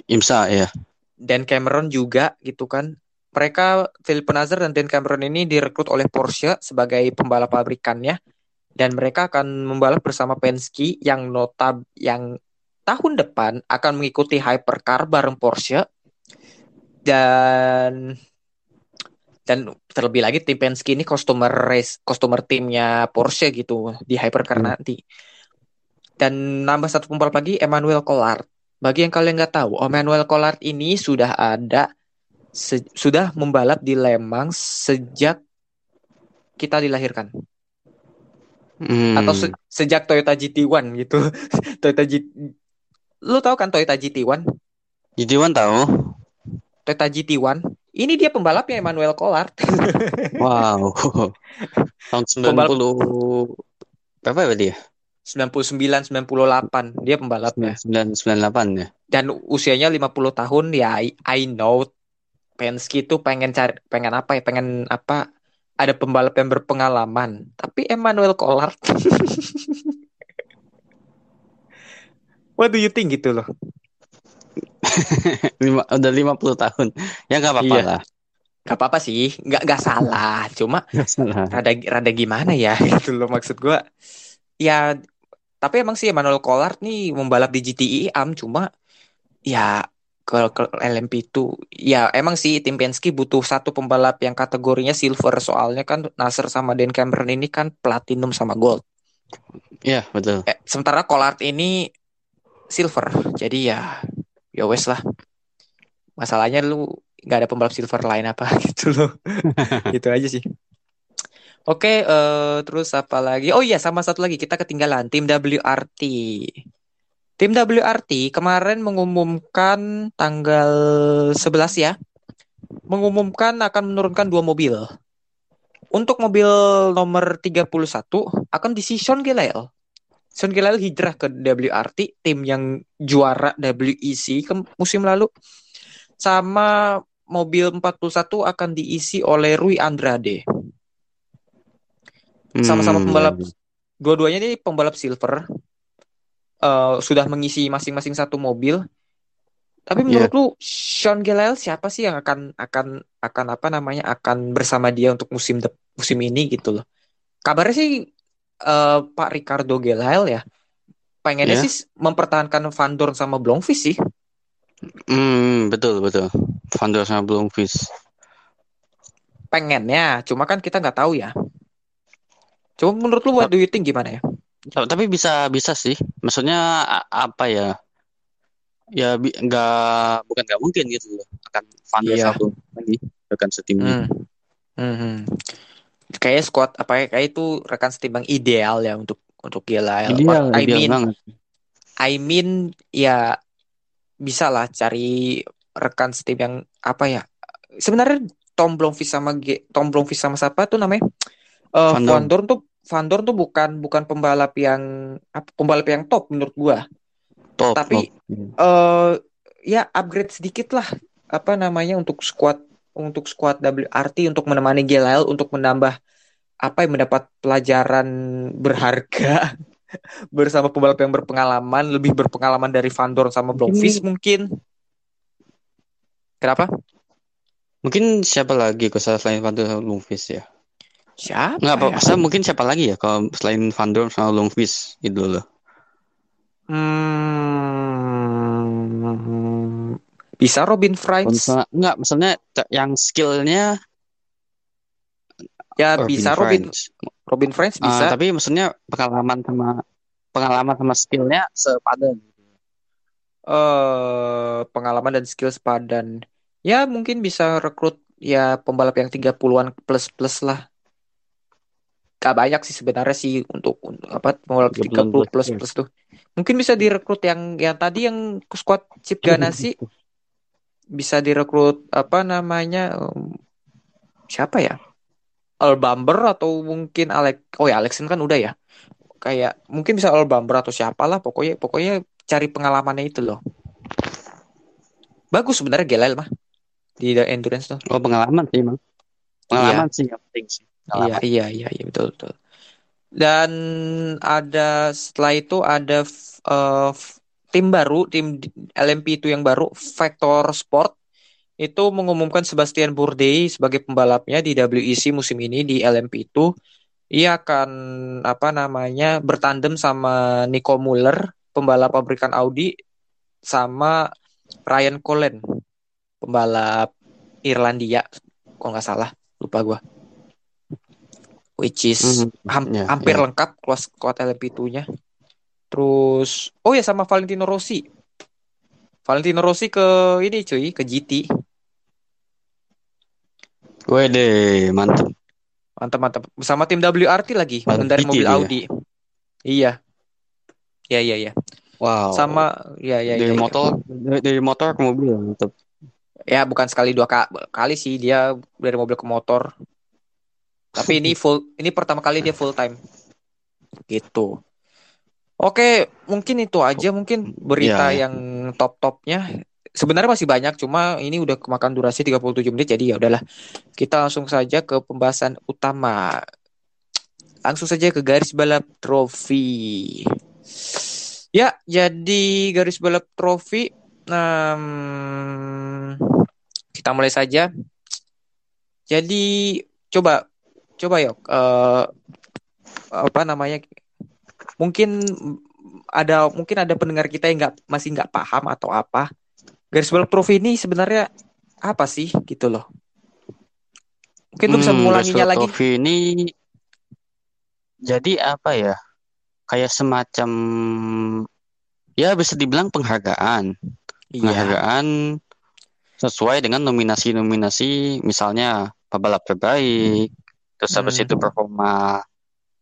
IMSA ya. dan Cameron juga gitu kan mereka Felipe Nasr dan Dan Cameron ini direkrut oleh Porsche sebagai pembalap pabrikannya. Dan mereka akan membalap bersama Penske yang notab yang tahun depan akan mengikuti hypercar bareng Porsche. Dan dan terlebih lagi tim Penske ini customer race customer timnya Porsche gitu di hypercar Hmm. nanti. Dan nambah satu pembalap lagi Emmanuel Collard. Bagi yang kalian nggak tahu Emmanuel Collard ini sudah ada se- sudah membalap di Le Mans sejak kita dilahirkan Hmm. atau se- sejak Toyota GT1 gitu Toyota G lu tahu kan Toyota GT1 Jadi Wan tahu. Toyota GT1 ini dia pembalapnya Emmanuel Collard Wow. Tahun 90 Pembalap- berapa ya dia? 99 98 dia pembalapnya 998 ya. dan usianya 50 tahun ya I, I know Penske itu pengen cari pengen apa ya pengen apa ada pembalap yang berpengalaman tapi Emmanuel Collard What do you think gitu loh Lima, udah 50 tahun. Ya nggak apa-apa Iya. lah. Gak apa-apa sih nggak nggak salah cuma Nggak salah. rada rada gimana ya gitu loh maksud gua ya tapi emang sih Emmanuel Collard nih membalap di GTI am cuma ya ke, ke LMP itu ya emang sih tim Penske butuh satu pembalap yang kategorinya silver soalnya kan Nasr sama Dan Cameron ini kan platinum sama gold Iya, betul. Eh, sementara Collard ini silver. Jadi ya ya wes lah. Masalahnya lu nggak ada pembalap silver lain apa gitu loh. gitu aja sih. Oke, eh, terus apa lagi? Oh iya, sama satu lagi kita ketinggalan tim WRT. Tim WRT kemarin mengumumkan tanggal 11 ya. Mengumumkan akan menurunkan dua mobil. Untuk mobil nomor 31 akan diisi Sean Gelael. Sean Gelael hijrah ke WRT, tim yang juara WEC ke musim lalu. Sama mobil 41 akan diisi oleh Rui Andrade. Sama-sama Hmm, pembalap dua-duanya ini pembalap silver Eh, sudah mengisi masing-masing satu mobil tapi Iya. menurut lu Sean Gelael siapa sih yang akan akan akan apa namanya akan bersama dia untuk musim dep- musim ini gitu loh kabarnya sih eh, Pak Ricardo Gelael ya pengennya Iya. sih mempertahankan Van Dorn sama Blomqvist sih Hmm, betul, betul. Van der sama Blomqvist. pengennya cuma kan kita nggak tahu ya cuma menurut lu what do you think gimana ya Tapi bisa bisa sih. Maksudnya apa ya? Ya nggak bukan nggak mungkin gitu loh. Akan Van Iya. satu lagi rekan setimnya. Hmm. Hmm, hmm. Kayaknya squad apa ya, kayak itu rekan setimbang ideal ya untuk untuk Gelael. Ideal, I ideal mean, banget. I mean ya bisa lah cari rekan setim yang apa ya? Sebenarnya Tom Blomqvist sama G, Tom Blomqvist sama siapa tuh namanya? Eh Van Van Dorn tuh Van Dorn tuh bukan bukan pembalap yang apa, pembalap yang top menurut gua. Top, tapi- top. Eh ya upgrade sedikit lah apa namanya untuk squad untuk squad WRT untuk menemani Gelael untuk menambah apa yang mendapat pelajaran berharga bersama pembalap yang berpengalaman lebih berpengalaman dari Van Dorn sama Blomqvist mungkin kenapa Mungkin siapa lagi kalau selain Van der sama Blomqvist ya? Siapa Nggak apa, ya? mungkin siapa lagi ya kalau selain Van Dorn sama Blomqvist itu loh. Hmm, bisa Robin Maksudnya, enggak, maksudnya yang skillnya ya Robin bisa Robin Friends. Robin Friends Ah, bisa tapi maksudnya pengalaman sama pengalaman sama skillnya sepadan. eh pengalaman dan skill sepadan. Ya mungkin bisa rekrut ya pembalap yang 30-an plus plus lah. Gak banyak sih sebenarnya sih untuk, untuk apa pembalap 30 30 plus plus, tuh. Mungkin bisa direkrut yang yang tadi yang squad Chip Ganassi bisa direkrut apa namanya em, siapa ya? Al Bamber atau mungkin Alex oh ya Alexen kan udah ya. Kayak mungkin bisa Al Bamber atau siapalah pokoknya pokoknya cari pengalamannya itu loh. Bagus sebenarnya Gelael mah di The endurance tuh. Oh pengalaman sih emang. Pengalaman sih yang penting sih. Iya, iya, iya, iya, betul, betul. Dan ada setelah itu ada f- tim baru, tim LMP itu yang baru, Vector Sport itu mengumumkan Sebastian Bourdais sebagai pembalapnya di WEC musim ini di LMP itu. Ia akan apa namanya bertandem sama Nico Muller, pembalap pabrikan Audi, sama Ryan Cullen, pembalap Irlandia, kalau nggak salah, lupa gua. Which is Mhm. ham- Ya, hampir ya. lengkap kelas squad LMP2-nya. Terus, oh ya sama Valentino Rossi. Valentino Rossi ke ini cuy, ke GT. Gue deh mantep. Mantap mantap. Bersama tim WRT lagi, mengendarai GT mobil dia. Audi. Iya. Iya iya iya. Wow. Sama ya ya dari ya, ya. motor dari, dari motor ke mobil mantep. Ya bukan sekali dua ka- kali sih dia dari mobil ke motor. Tapi ini full ini pertama kali dia full time. Gitu. Oke, mungkin itu aja mungkin berita Ya, ya. yang top-topnya. Sebenarnya masih banyak, cuma ini udah kemakan durasi 37 menit jadi ya udahlah. Kita langsung saja ke pembahasan utama. Langsung saja ke garis balap trofi. Ya, jadi garis balap trofi em, kita mulai saja. Jadi coba coba yuk eh, apa namanya? Mungkin ada mungkin ada pendengar kita yang nggak masih nggak paham atau apa. Garis balap trofi ini sebenarnya apa sih gitu loh. Mungkin lu bisa Hmm, mengulanginya lagi. Ini jadi apa ya? kayak semacam ya bisa dibilang penghargaan Iya. penghargaan sesuai dengan nominasi-nominasi misalnya pebalap terbaik terus habis Hmm. itu performa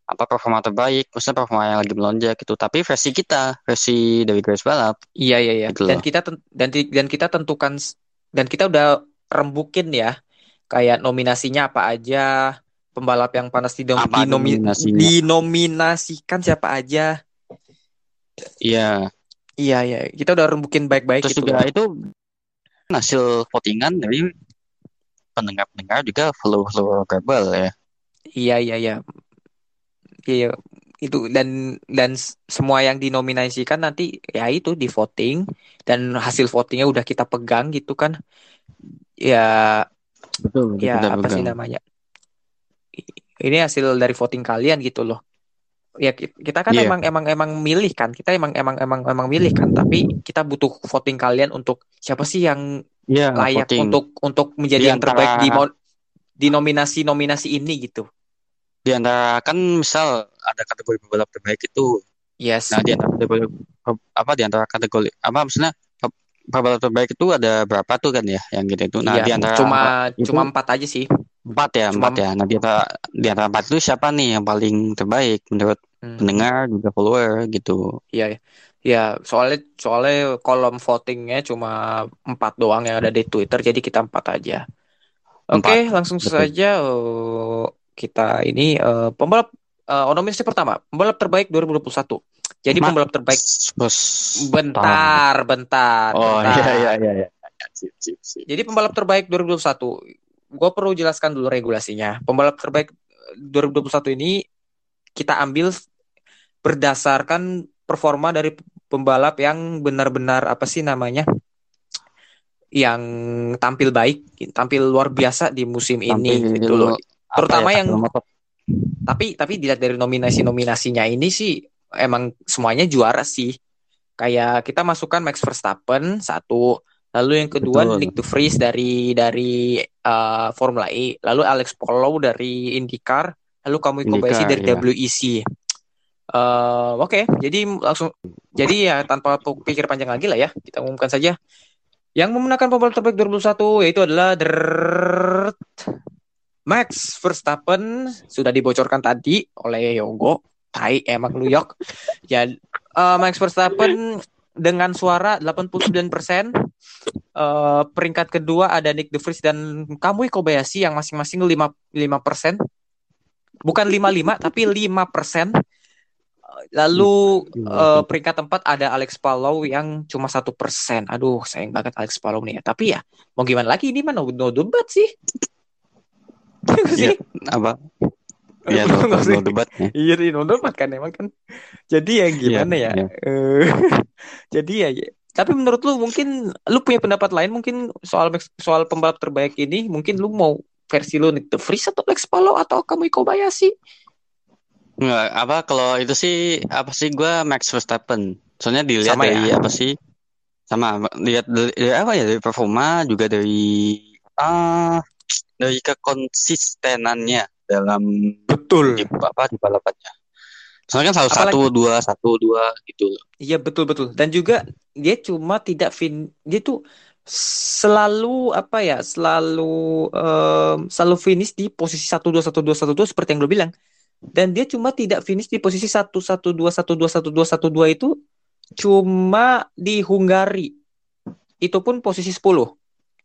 apa performa terbaik maksudnya performa yang lagi melonjak gitu. Tapi versi kita versi dari garis balap. Iya iya iya. Gitu Dan kita dan dan kita tentukan dan kita udah rembukin ya. Kayak nominasinya apa aja, pembalap yang panas Apa dinomi- dinominasikan siapa aja. iya. Iya iya, kita udah rembukin baik-baik terus gitu juga itu hasil votingan dari pendengar-pendengar juga follow-follow Rebel ya Iya iya iya. Iya itu dan dan semua yang dinominasikan nanti ya itu di voting dan hasil votingnya udah kita pegang gitu kan. Ya betul ya apa sih namanya ini hasil dari voting kalian gitu loh ya ki- kita kan Iya. emang emang emang milih kan kita emang emang emang emang milih kan tapi kita butuh voting kalian untuk siapa sih yang Iya, layak voting. untuk untuk menjadi Di yang terbaik di di nominasi nominasi ini gitu. Di antara kan misal ada kategori pembalap terbaik itu. Yes. Nah di antara kategori apa di antara kategori apa maksudnya pe- pembalap terbaik itu ada berapa tuh kan ya yang gitu itu. Nah Iya, di antara cuma itu- cuma empat aja sih. Empat ya cuma- empat ya. Nah di antara di antara empat itu siapa nih yang paling terbaik menurut Hmm. pendengar juga follower gitu? Iya, ya soalnya soalnya kolom votingnya cuma empat doang yang ada di Twitter, jadi kita empat aja. Oke, Empat, langsung betul. saja eh, kita ini eh, pembalap eh, nominasi pertama, pembalap terbaik 2021. Jadi Ma- pembalap terbaik Bos. bentar, bentar, oh bentar. iya iya iya iya sip sip sip Jadi pembalap terbaik 2021, gue perlu jelaskan dulu regulasinya. Pembalap terbaik 2021 ini kita ambil berdasarkan performa dari pembalap yang benar-benar apa sih namanya, yang tampil baik, tampil luar biasa di musim ini Tampil gitu loh. apa Terutama ya, yang tapi tapi dilihat dari nominasi-nominasinya ini sih emang semuanya juara sih. Kayak kita masukkan Max Verstappen satu, lalu yang kedua Betul. Nick De Vries dari dari eh, Formula E, lalu Alex Palou dari IndyCar, lalu Kamui Kobayashi dari iya. WEC. Eh, Oke, jadi langsung jadi ya tanpa pikir panjang lagi lah ya, kita umumkan saja. Yang memenangkan pembalap terbaik 2021 yaitu adalah Drrrrt, Max Verstappen sudah dibocorkan tadi oleh Yogo. Tai emang New York. Ya eh, Max Verstappen dengan suara 89%. Eh, peringkat kedua ada Nick De Vries dan Kamui Kobayashi yang masing-masing 5 5%. Bukan 55 tapi 5%. Lalu eh, peringkat tempat ada Alex Palou yang cuma satu persen. Aduh, sayang banget Alex Palou nih ya. Tapi ya mau gimana lagi ini mah no, no debat sih. Iya sih? apa ya no, sih? no debat ya. Iya sih, no debat kan emang kan. Jadi ya gimana Iya, ya? iya. Eh, jadi ya, ya. Tapi menurut lu mungkin lu punya pendapat lain mungkin soal soal pembalap terbaik ini mungkin lu mau versi lu Nick De Vries atau Alex Palou atau Kamui Kobayashi? Nggak, apa kalau itu sih apa sih gua Max Verstappen. Soalnya dilihat Sama dari ya? apa sih? Sama lihat dari, dari apa ya dari performa juga dari ah dari kekonsistenannya dalam Betul. di apa di balapannya. Soalnya kan selalu Apalagi- satu dua satu dua gitu loh. Iya betul betul. Dan juga dia cuma tidak fin dia tuh selalu apa ya selalu em, selalu finish di posisi satu dua satu dua satu dua seperti yang lo bilang. Dan dia cuma tidak finish di posisi satu satu dua satu dua satu dua satu dua itu cuma di Hungari. Itu pun posisi 10.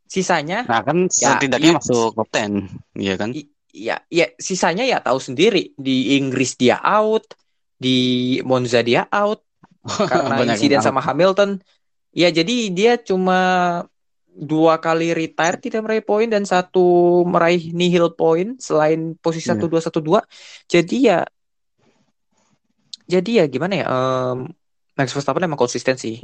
Sisanya Nah kan Ya, setidaknya iya. masuk top 10, iya kan? Ya ya sisanya ya tahu sendiri di Inggris dia out, di Monza dia out karena insiden sama Hamilton. Ya jadi dia cuma dua kali retire tidak meraih poin dan satu meraih nihil poin selain posisi Iya. satu dua satu dua. Jadi ya jadi ya gimana ya? em, Max Verstappen emang konsisten sih.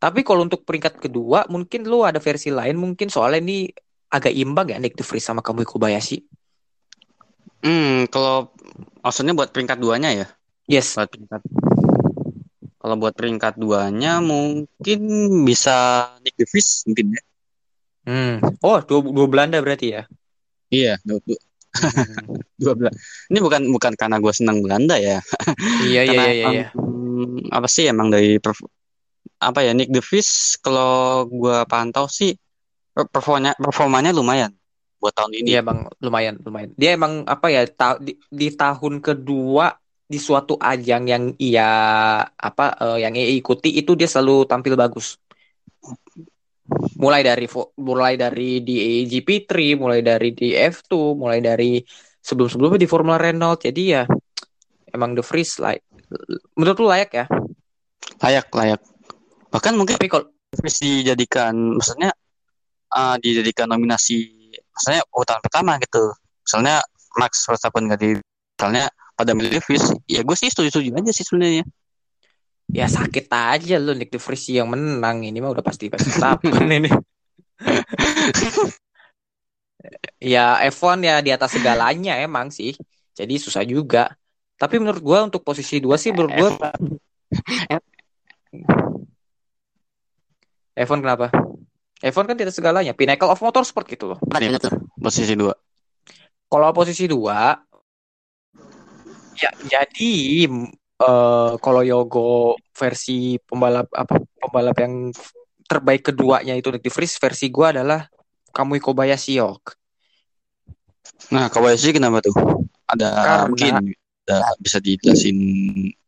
Tapi kalau untuk peringkat kedua mungkin lu ada versi lain mungkin soalnya ini agak imbang ya Nick De Vries sama Kamui Kobayashi. Hmm, kalau maksudnya buat peringkat duanya ya, Yes. buat peringkat. Kalau buat peringkat duanya mungkin bisa Nick De Vries mungkin ya. Hmm. Oh, dua, dua Belanda berarti ya? Iya, dua, dua, Hmm. 12. Ini bukan bukan karena gue senang Belanda ya. Iya iya Karena iya iya. hmm, apa sih emang dari apa ya Nick DeVries kalau gue pantau sih per- performanya performanya lumayan buat tahun ini. Iya bang, lumayan, lumayan. Dia emang apa ya ta- di, di tahun kedua di suatu ajang yang ia apa eh, yang ia ikuti itu dia selalu tampil bagus. Mulai dari mulai dari di GP3, mulai dari di F2, mulai dari sebelum-sebelumnya di Formula Renault. Jadi ya emang The Vries like menurut lu layak ya. Layak layak. Bahkan mungkin Tapi kalau DeVries dijadikan maksudnya ah, dijadikan nominasi maksudnya urutan pertama gitu. Misalnya Max Verstappen gak di misalnya pada milih DeVries, ya gue sih setuju-setuju aja sih sebenarnya. Ya sakit aja lu Nick De Vries yang menang ini mah udah pasti pasti Verstappen ini. Ya F1 ya di atas segalanya emang sih. Jadi susah juga. Tapi menurut gua untuk posisi dua sih menurut gua F1 kenapa? F1 kan di atas segalanya. Pinnacle of Motorsport gitu loh. Tuh posisi dua. Kalau posisi dua ya jadi eh kalau Yogo versi pembalap apa pembalap yang terbaik keduanya itu De Vries versi gua adalah Kamui Kobayashi yok. Nah, Kobayashi kenapa tuh? Ada Karena- mungkin ada bisa dijelasin.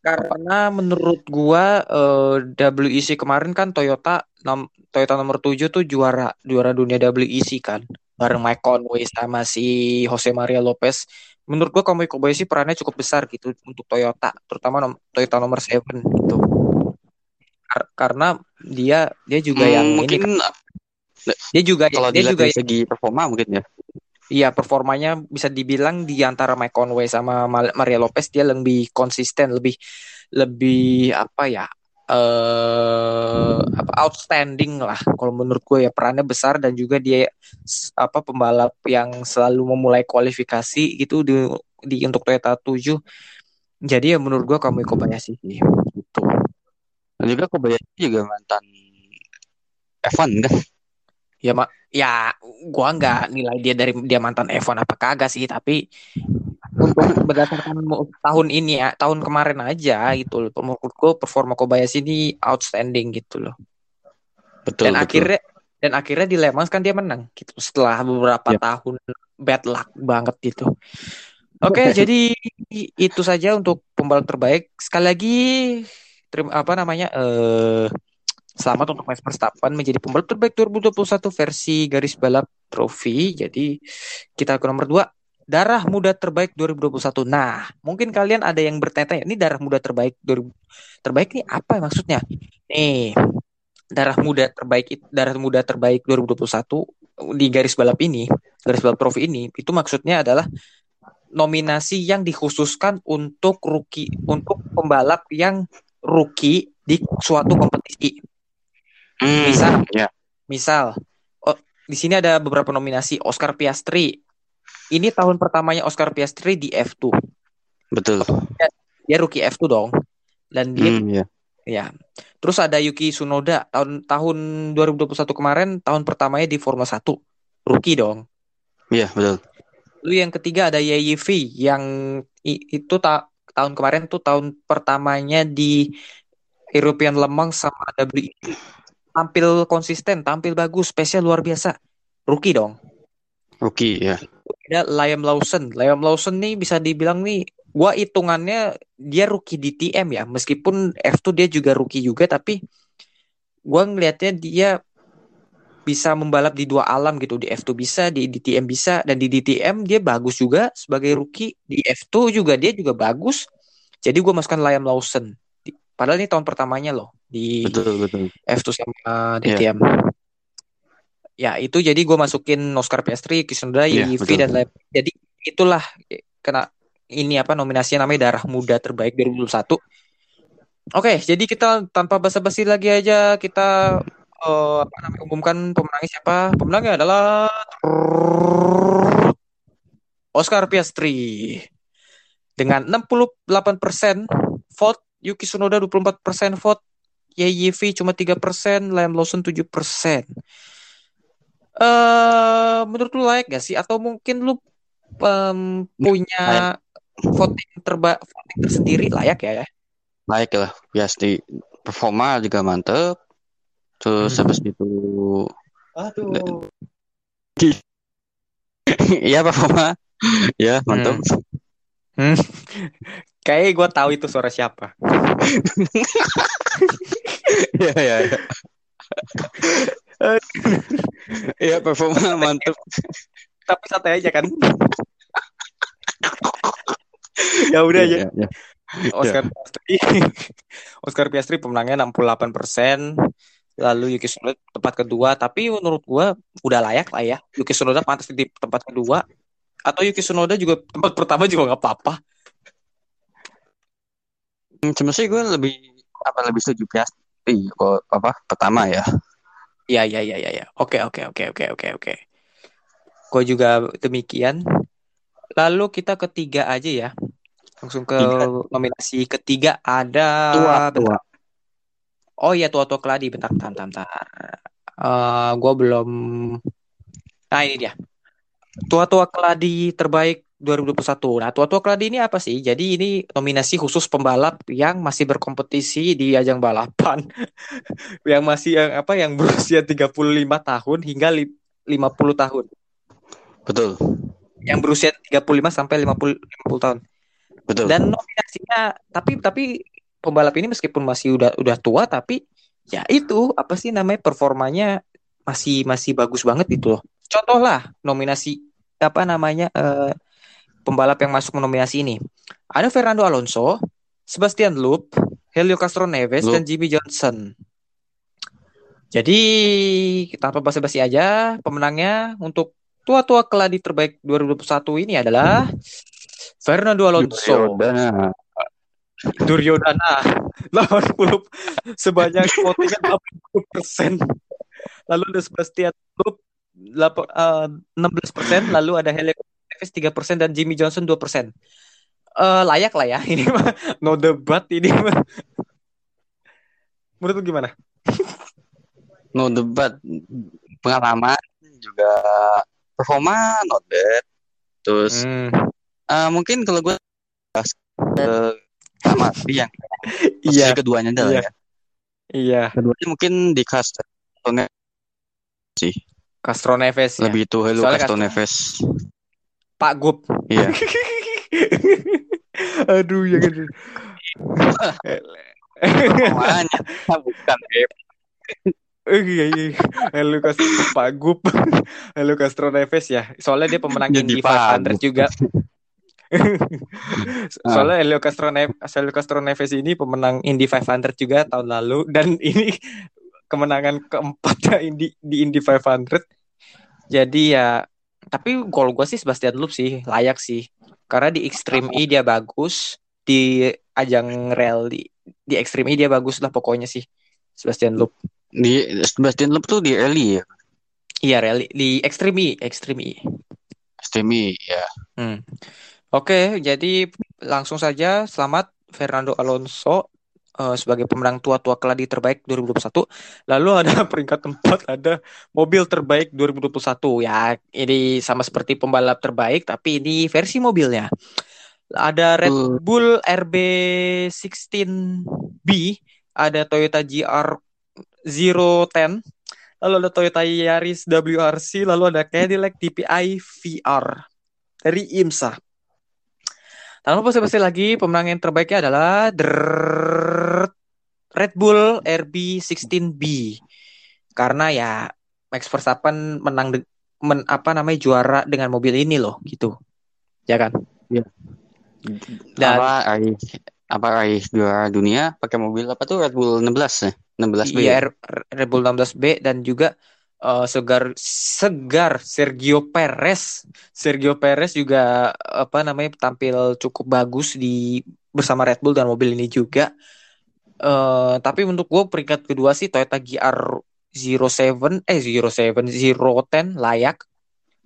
Karena menurut gua eh, WEC kemarin kan Toyota nom- Toyota nomor 7 tuh juara juara dunia WEC kan bareng Mike Conway sama si Jose Maria Lopez. Menurut gua Kamui Kobayashi perannya cukup besar gitu untuk Toyota, terutama nom- Toyota nomor 7 gitu. Kar- karena dia dia juga Hmm, yang mungkin ini kan, dia juga kalau dia juga dari segi performa mungkin ya. Iya, performanya bisa dibilang di antara Mike Conway sama Ma- Maria Lopez dia lebih konsisten, lebih lebih apa ya? Eh apa outstanding lah kalau menurut gue ya perannya besar dan juga dia apa pembalap yang selalu memulai kualifikasi gitu di, di untuk Toyota 7. Jadi ya menurut gue Kamui Kobayashi sih gitu. Dan juga Kobayashi juga mantan F1 kan. Ya mak ya gua nggak nilai dia dari dia mantan F1 apa kagak sih tapi untuk berdasarkan tahun ini ya tahun kemarin aja gitu loh menurut gua performa Kobayashi ini outstanding gitu loh Betul, dan betul. akhirnya dan akhirnya di Le Mans kan dia menang gitu setelah beberapa Yap. tahun bad luck banget gitu oke jadi itu saja untuk pembalap terbaik sekali lagi terima apa namanya eh Selamat untuk Max Verstappen menjadi pembalap terbaik 2021 versi garis balap trofi. Jadi kita ke nomor 2. Darah muda terbaik 2021. Nah, mungkin kalian ada yang bertanya, ini darah muda terbaik 2000 terbaik nih apa maksudnya? Nih, darah muda terbaik darah muda terbaik 2021 di garis balap ini, garis balap trofi ini, itu maksudnya adalah nominasi yang dikhususkan untuk rookie untuk pembalap yang rookie di suatu kompetisi. Hmm, Bisa. ya. Misal, oh, di sini ada beberapa nominasi Oscar Piastri. Ini tahun pertamanya Oscar Piastri di F2. Betul. Dia rookie F2 dong. Dan dia Hmm, ya. ya. Terus ada Yuki Tsunoda tahun tahun 2021 kemarin tahun pertamanya di Formula 1. Rookie dong. Iya, betul. Lalu yang ketiga ada YYV yang itu ta- tahun kemarin tuh tahun pertamanya di European Le Mans sama WEC. Tampil konsisten, tampil bagus, spesial luar biasa. Rookie dong. Rookie ya. Ada Liam Lawson. Liam Lawson nih bisa dibilang nih, gua hitungannya dia rookie di TM ya. Meskipun F2 dia juga rookie juga, tapi gua ngelihatnya dia bisa membalap di dua alam gitu. Di F2 bisa, di DTM bisa, dan di DTM dia bagus juga sebagai rookie. Di F2 juga dia juga bagus. Jadi gua masukkan Liam Lawson. Padahal ini tahun pertamanya loh di Betul, betul. F2 sama Iya. DTM. Ya itu jadi gue masukin Oscar Piastri, Kisnoda, Iya, Yivi betul. dan lain. Jadi itulah eh, kena ini apa nominasinya namanya darah muda terbaik 2021. Oke, jadi kita tanpa basa-basi lagi aja kita eh, apa namanya umumkan pemenangnya siapa? Pemenangnya adalah Oscar Piastri dengan 68% vote, Yuki Tsunoda 24% vote, YYV cuma 3%, Liam Lawson 7%. Eh, menurut lu layak gak sih? Atau mungkin lu em, punya voting terba voting tersendiri layak ya ya. Baik lah, pasti performa juga mantep. Terus Hmm. habis itu Aduh. ya performa ya mantep. Hmm. Kayaknya gue tahu itu suara siapa. ya ya ya. Ya performa mantep. Tapi santai aja kan. ya udah aja. Ya, ya. Oscar Piastri. Oscar Piastri pemenangnya 68%. Lalu Yuki Tsunoda tempat kedua, tapi menurut gua udah layak lah ya. Yuki Tsunoda pantas di tempat kedua. Atau Yuki Tsunoda juga tempat pertama juga nggak apa-apa. Hmm, Cuma sih gue lebih apa lebih setuju Piastri kok apa pertama ya. Iya, iya, iya, iya. Ya. Oke, oke, oke, oke, oke, oke. Gue juga demikian. Lalu kita ketiga aja ya. Langsung ke Tiga. nominasi ketiga ada Tua tua. Oh iya tua-tua keladi bentar bentar bentar. bentar. Eh, gua belum Nah ini dia. Tua-tua keladi terbaik 2021. Nah, tua-tua keladi ini apa sih? Jadi ini nominasi khusus pembalap yang masih berkompetisi di ajang balapan. yang masih yang apa yang berusia 35 tahun hingga li- 50 tahun. Betul. Yang berusia 35 sampai 50 50 tahun. Betul. Dan nominasinya tapi tapi pembalap ini meskipun masih udah udah tua tapi ya itu apa sih namanya performanya masih masih bagus banget gitu loh. Contoh lah nominasi apa namanya eh, pembalap yang masuk nominasi ini. Ada Fernando Alonso, Sebastian Loeb, Helio Castroneves Loeb. dan Jimmy Johnson. Jadi tanpa basa-basi aja pemenangnya untuk tua-tua keladi terbaik 2021 ini adalah Fernando Alonso. Duryodhana. Duryodhana 80 sebanyak votingnya 80 persen lalu ada Sebastian Loeb lap- eh, 16 persen lalu ada Helio Neves 3 persen dan Jimmy Johnson 2 persen Eh, layak lah ya ini mah no debat ini mah menurut lu gimana No debat pengalaman juga performa not bad. Terus Hmm, eh, mungkin kalau gue bahas ke sama tadi yang iya keduanya adalah iya. ya. iya Keduanya mungkin di cast sih. Castro Neves ya Lebih itu Hello Soalnya Castro Castro- Neves. Pak Gup Iya. aduh jangan Makanya bukan Beb. Eh, iya, iya. Castro Pak Gup. Helo Castro Neves ya. Soalnya dia pemenang Jadi Indy Pak 500 Gup. juga. Soalnya Helio Castro, Ne- Helio Castro Neves ini pemenang Indy 500 juga tahun lalu dan ini kemenangan keempatnya Indy di Indy 500. Jadi ya tapi kalau gue sih Sebastian Loeb sih layak sih. Karena di Extreme E dia bagus, di ajang rally di Extreme E dia bagus lah pokoknya sih. Sebastian Loeb. Di Sebastian Loeb tuh di Eli ya. Iya, rally di Extreme E, Extreme E. Stemi ya. Hmm. Oke, jadi langsung saja selamat Fernando Alonso eh, sebagai pemenang tua-tua keladi terbaik 2021. Lalu ada peringkat tempat ada mobil terbaik 2021 ya. Ini sama seperti pembalap terbaik tapi ini versi mobilnya. Ada Red Uh. Bull RB16B, ada Toyota GR 010, lalu ada Toyota Yaris WRC, lalu ada Cadillac DPI VR dari IMSA. Tanpa basa-basi lagi, pemenang yang terbaiknya adalah Red Bull RB16B. Karena ya Max Verstappen menang men, apa namanya juara dengan mobil ini loh, gitu. Ya kan? Dan apa raih apa juara dunia pakai mobil apa tuh Red Bull 16 ya 16 B Iya, R- R- Red Bull 16B dan juga eh, segar segar Sergio Perez. Sergio Perez juga apa namanya tampil cukup bagus di bersama Red Bull dan mobil ini juga. Eh tapi untuk gue peringkat kedua sih Toyota GR 07 eh 07 010 layak.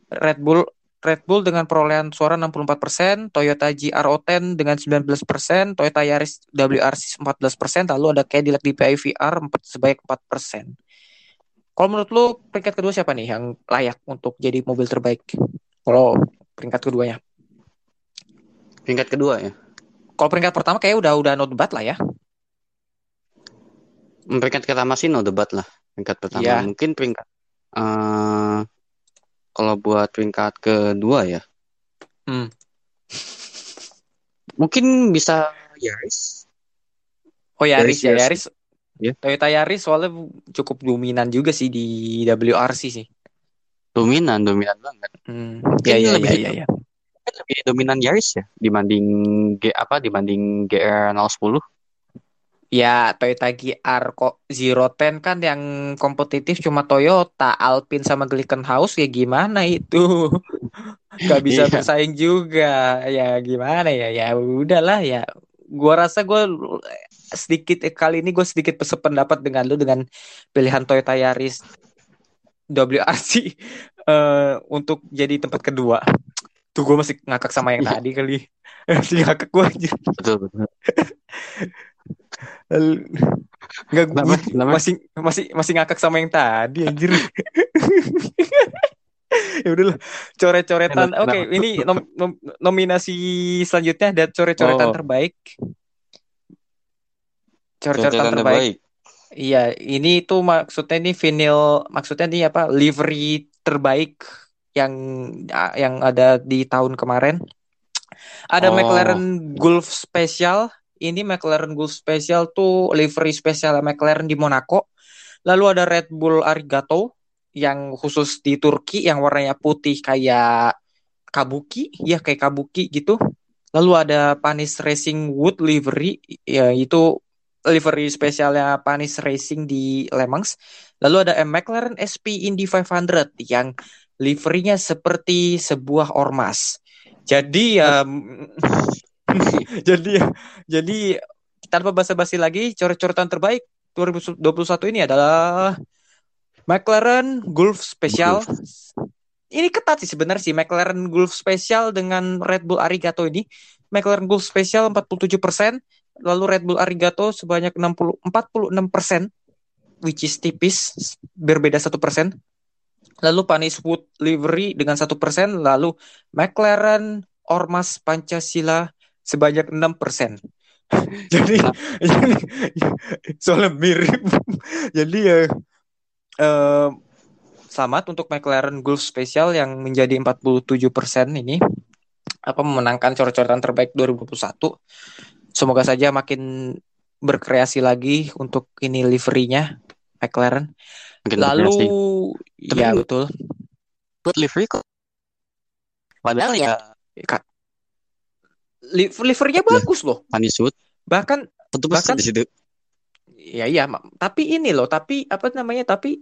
Red Bull Red Bull dengan perolehan suara 64%, Toyota GR010 dengan 19%, Toyota Yaris WRC 14%, lalu ada Cadillac DPI VR 4, sebanyak 4%. Kalau menurut lu peringkat kedua siapa nih yang layak untuk jadi mobil terbaik? Kalau peringkat keduanya. Peringkat kedua ya. Kalau peringkat pertama kayak udah udah not bad lah ya. Hmm, Peringkat pertama sih no debat lah. Peringkat pertama Iya. mungkin peringkat eh kalau buat peringkat kedua ya. Hmm. Mungkin bisa Yaris. Oh Yaris Yaris, ya Yaris. Yaris. Iya. Toyota Yaris soalnya cukup dominan juga sih di WRC sih. Dominan, dominan banget. Hmm. Mungkin Ya ya lebih- ya ya. ya. Dominan Yaris ya dibanding G apa dibanding GR 010. Ya Toyota GR kok Zero Ten kan yang kompetitif cuma Toyota, Alpine sama Glickenhaus ya gimana itu? Gak bisa Iya. bersaing juga. Ya gimana ya? Ya udahlah ya. Gua rasa gue sedikit eh, kali ini gue sedikit bersependapat dengan lu dengan pilihan Toyota Yaris WRC eh, untuk jadi tempat kedua. Tuh gue masih ngakak sama yang Iya. tadi kali. Masih ngakak gue aja. Betul, betul. Enggak gue masih masih masih ngakak sama yang tadi anjir. ya udahlah coret-coretan. Oke, ini nom- nom- nominasi selanjutnya ada coret-coretan Oh. terbaik. Coretan terbaik. terbaik. Iya, ini tuh maksudnya ini vinyl maksudnya ini apa? Livery terbaik yang yang ada di tahun kemarin. Ada Oh. McLaren Gulf Special. Ini McLaren Gulf Special tuh livery spesial McLaren di Monaco. Lalu ada Red Bull Arigato yang khusus di Turki yang warnanya putih kayak kabuki, ya kayak kabuki gitu. Lalu ada Panis Racing Wood livery, ya itu livery spesialnya Panis Racing di Le Mans. Lalu ada McLaren SP Indy 500 yang liverynya seperti sebuah ormas. Jadi ya jadi jadi tanpa basa-basi lagi coret-coretan terbaik 2021 ini adalah McLaren Gulf Special. Ini ketat sih sebenarnya sih McLaren Gulf Special dengan Red Bull Arigato ini. McLaren Gulf Special 47%, lalu Red Bull Arigato sebanyak 60 46%, which is tipis, berbeda 1%. Lalu Panis Wood Livery dengan 1%, lalu McLaren Ormas Pancasila sebanyak 6%. jadi, jadi soalnya mirip. jadi ya eh, selamat untuk McLaren Gulf Special yang menjadi 47% ini apa memenangkan coret-coretan terbaik 2021. Semoga saja makin berkreasi lagi untuk ini liverynya McLaren. Mungkin Lalu berkreasi. ya Tapi- betul. buat livery kok. Padahal ya Kak. Li- liverynya Ya. bagus loh. Panis Wood Bahkan tentu Bahkan- di situ. ya iya, ma- tapi ini loh, tapi apa namanya? Tapi